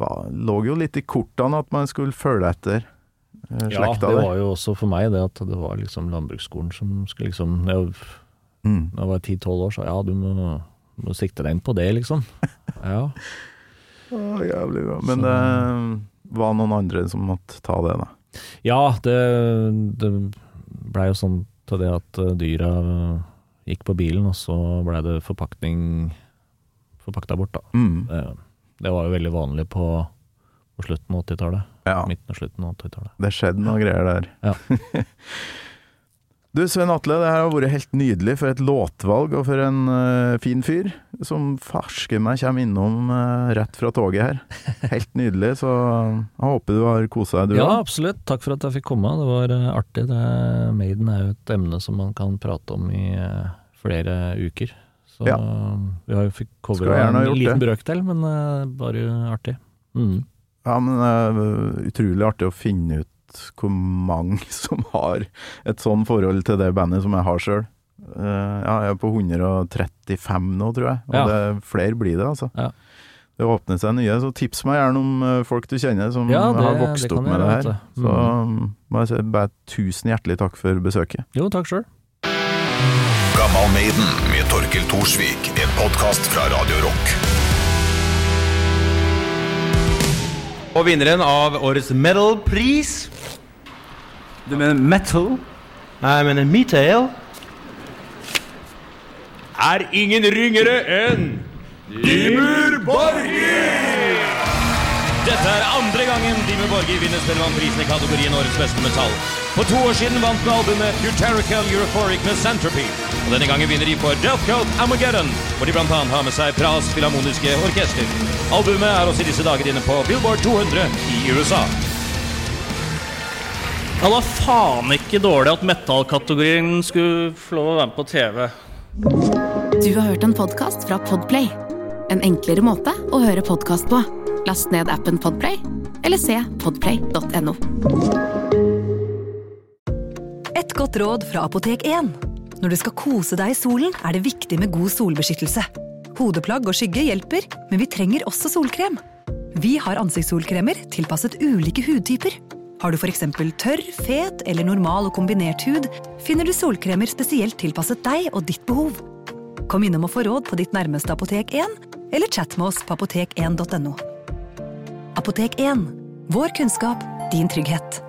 var, lå jo litt i kortene at man skulle følge etter eh, Ja, slekta det var jo også for meg det at det var liksom landbruksskolen som skulle liksom jeg, Mm. Da jeg var 10-12 år, så ja, du må, må sikte deg inn på det, liksom. Ja. Å, jævlig bra. Men Så- det var noen andre som måtte ta det, da. Ja, det, det blei jo sånn til det at eh, dyra gikk på bilen, og så blei det forpakning forpakta bort, da. Mm. Det, det var jo veldig vanlig på, på slutten av 80-tallet. Ja, Midten og slutten av 80-tallet. det skjedde noen greier der. Ja. Du Svein Atle, det her har vært helt nydelig for et låtvalg og for en uh, fin fyr som farsker meg kommer innom uh, rett fra toget her. Helt nydelig, så jeg håper du har kosa deg du Ja, absolutt. Takk for at jeg fikk komme. Det var uh, artig. Det, Maiden er jo et emne som man kan prate om i flere uker. Så Ja. vi har jo fikk covra en liten det. brøkdel, men bare artig. Mm. Ja, men utrolig artig å finne ut hvor mange som har et sånn forhold til det bandet som jeg har sjøl. ja, jeg er på 135 nå, tror jeg. Og Ja. det, flere blir det, altså. Ja. Det åpner seg nye, så tips meg gjerne om eh, folk du kjenner som Ja, det- har vokst opp med det her. Så mm, må jeg si bare tusen hjertelig takk for besøket. Jo, takk sjøl. Gammal Maiden med Torkel Thorsvik. En podkast fra Radio Rock. Og vinneren av årets metal-pris Du mener metal? Nei, jeg mener metal Er ingen ringere enn Dimur Borgir! Dette er andre gangen Dime Borger vinner Spellemannprisen i kategorien Årets beste metall. For to år siden vant med albumet Futerical Euphoric med Centropy. Og denne gangen vinner de for Death Cult Armageddon, hvor de annet har med seg Pras Filharmoniske Orkester. Albumet er også i disse dager inne på Billboard 200 i USA. Ja, det var faen ikke dårlig at metallkategorien skulle få lov å være med på TV. Du har hørt en podkast fra Podplay. En enklere måte å høre podkast på. Last ned appen Podplay, eller se podplay.no. Et godt råd fra Apotek 1. Når du skal kose deg i solen, er det viktig med god solbeskyttelse. Hodeplagg og skygge hjelper, men vi trenger også solkrem. Vi har ansiktssolkremer tilpasset ulike hudtyper. Har du f.eks. tørr, fet eller normal og kombinert hud, finner du solkremer spesielt tilpasset deg og ditt behov. Kom innom og få råd på ditt nærmeste Apotek 1, eller chat med oss på apotek1.no. Apotek 1 vår kunnskap, din trygghet.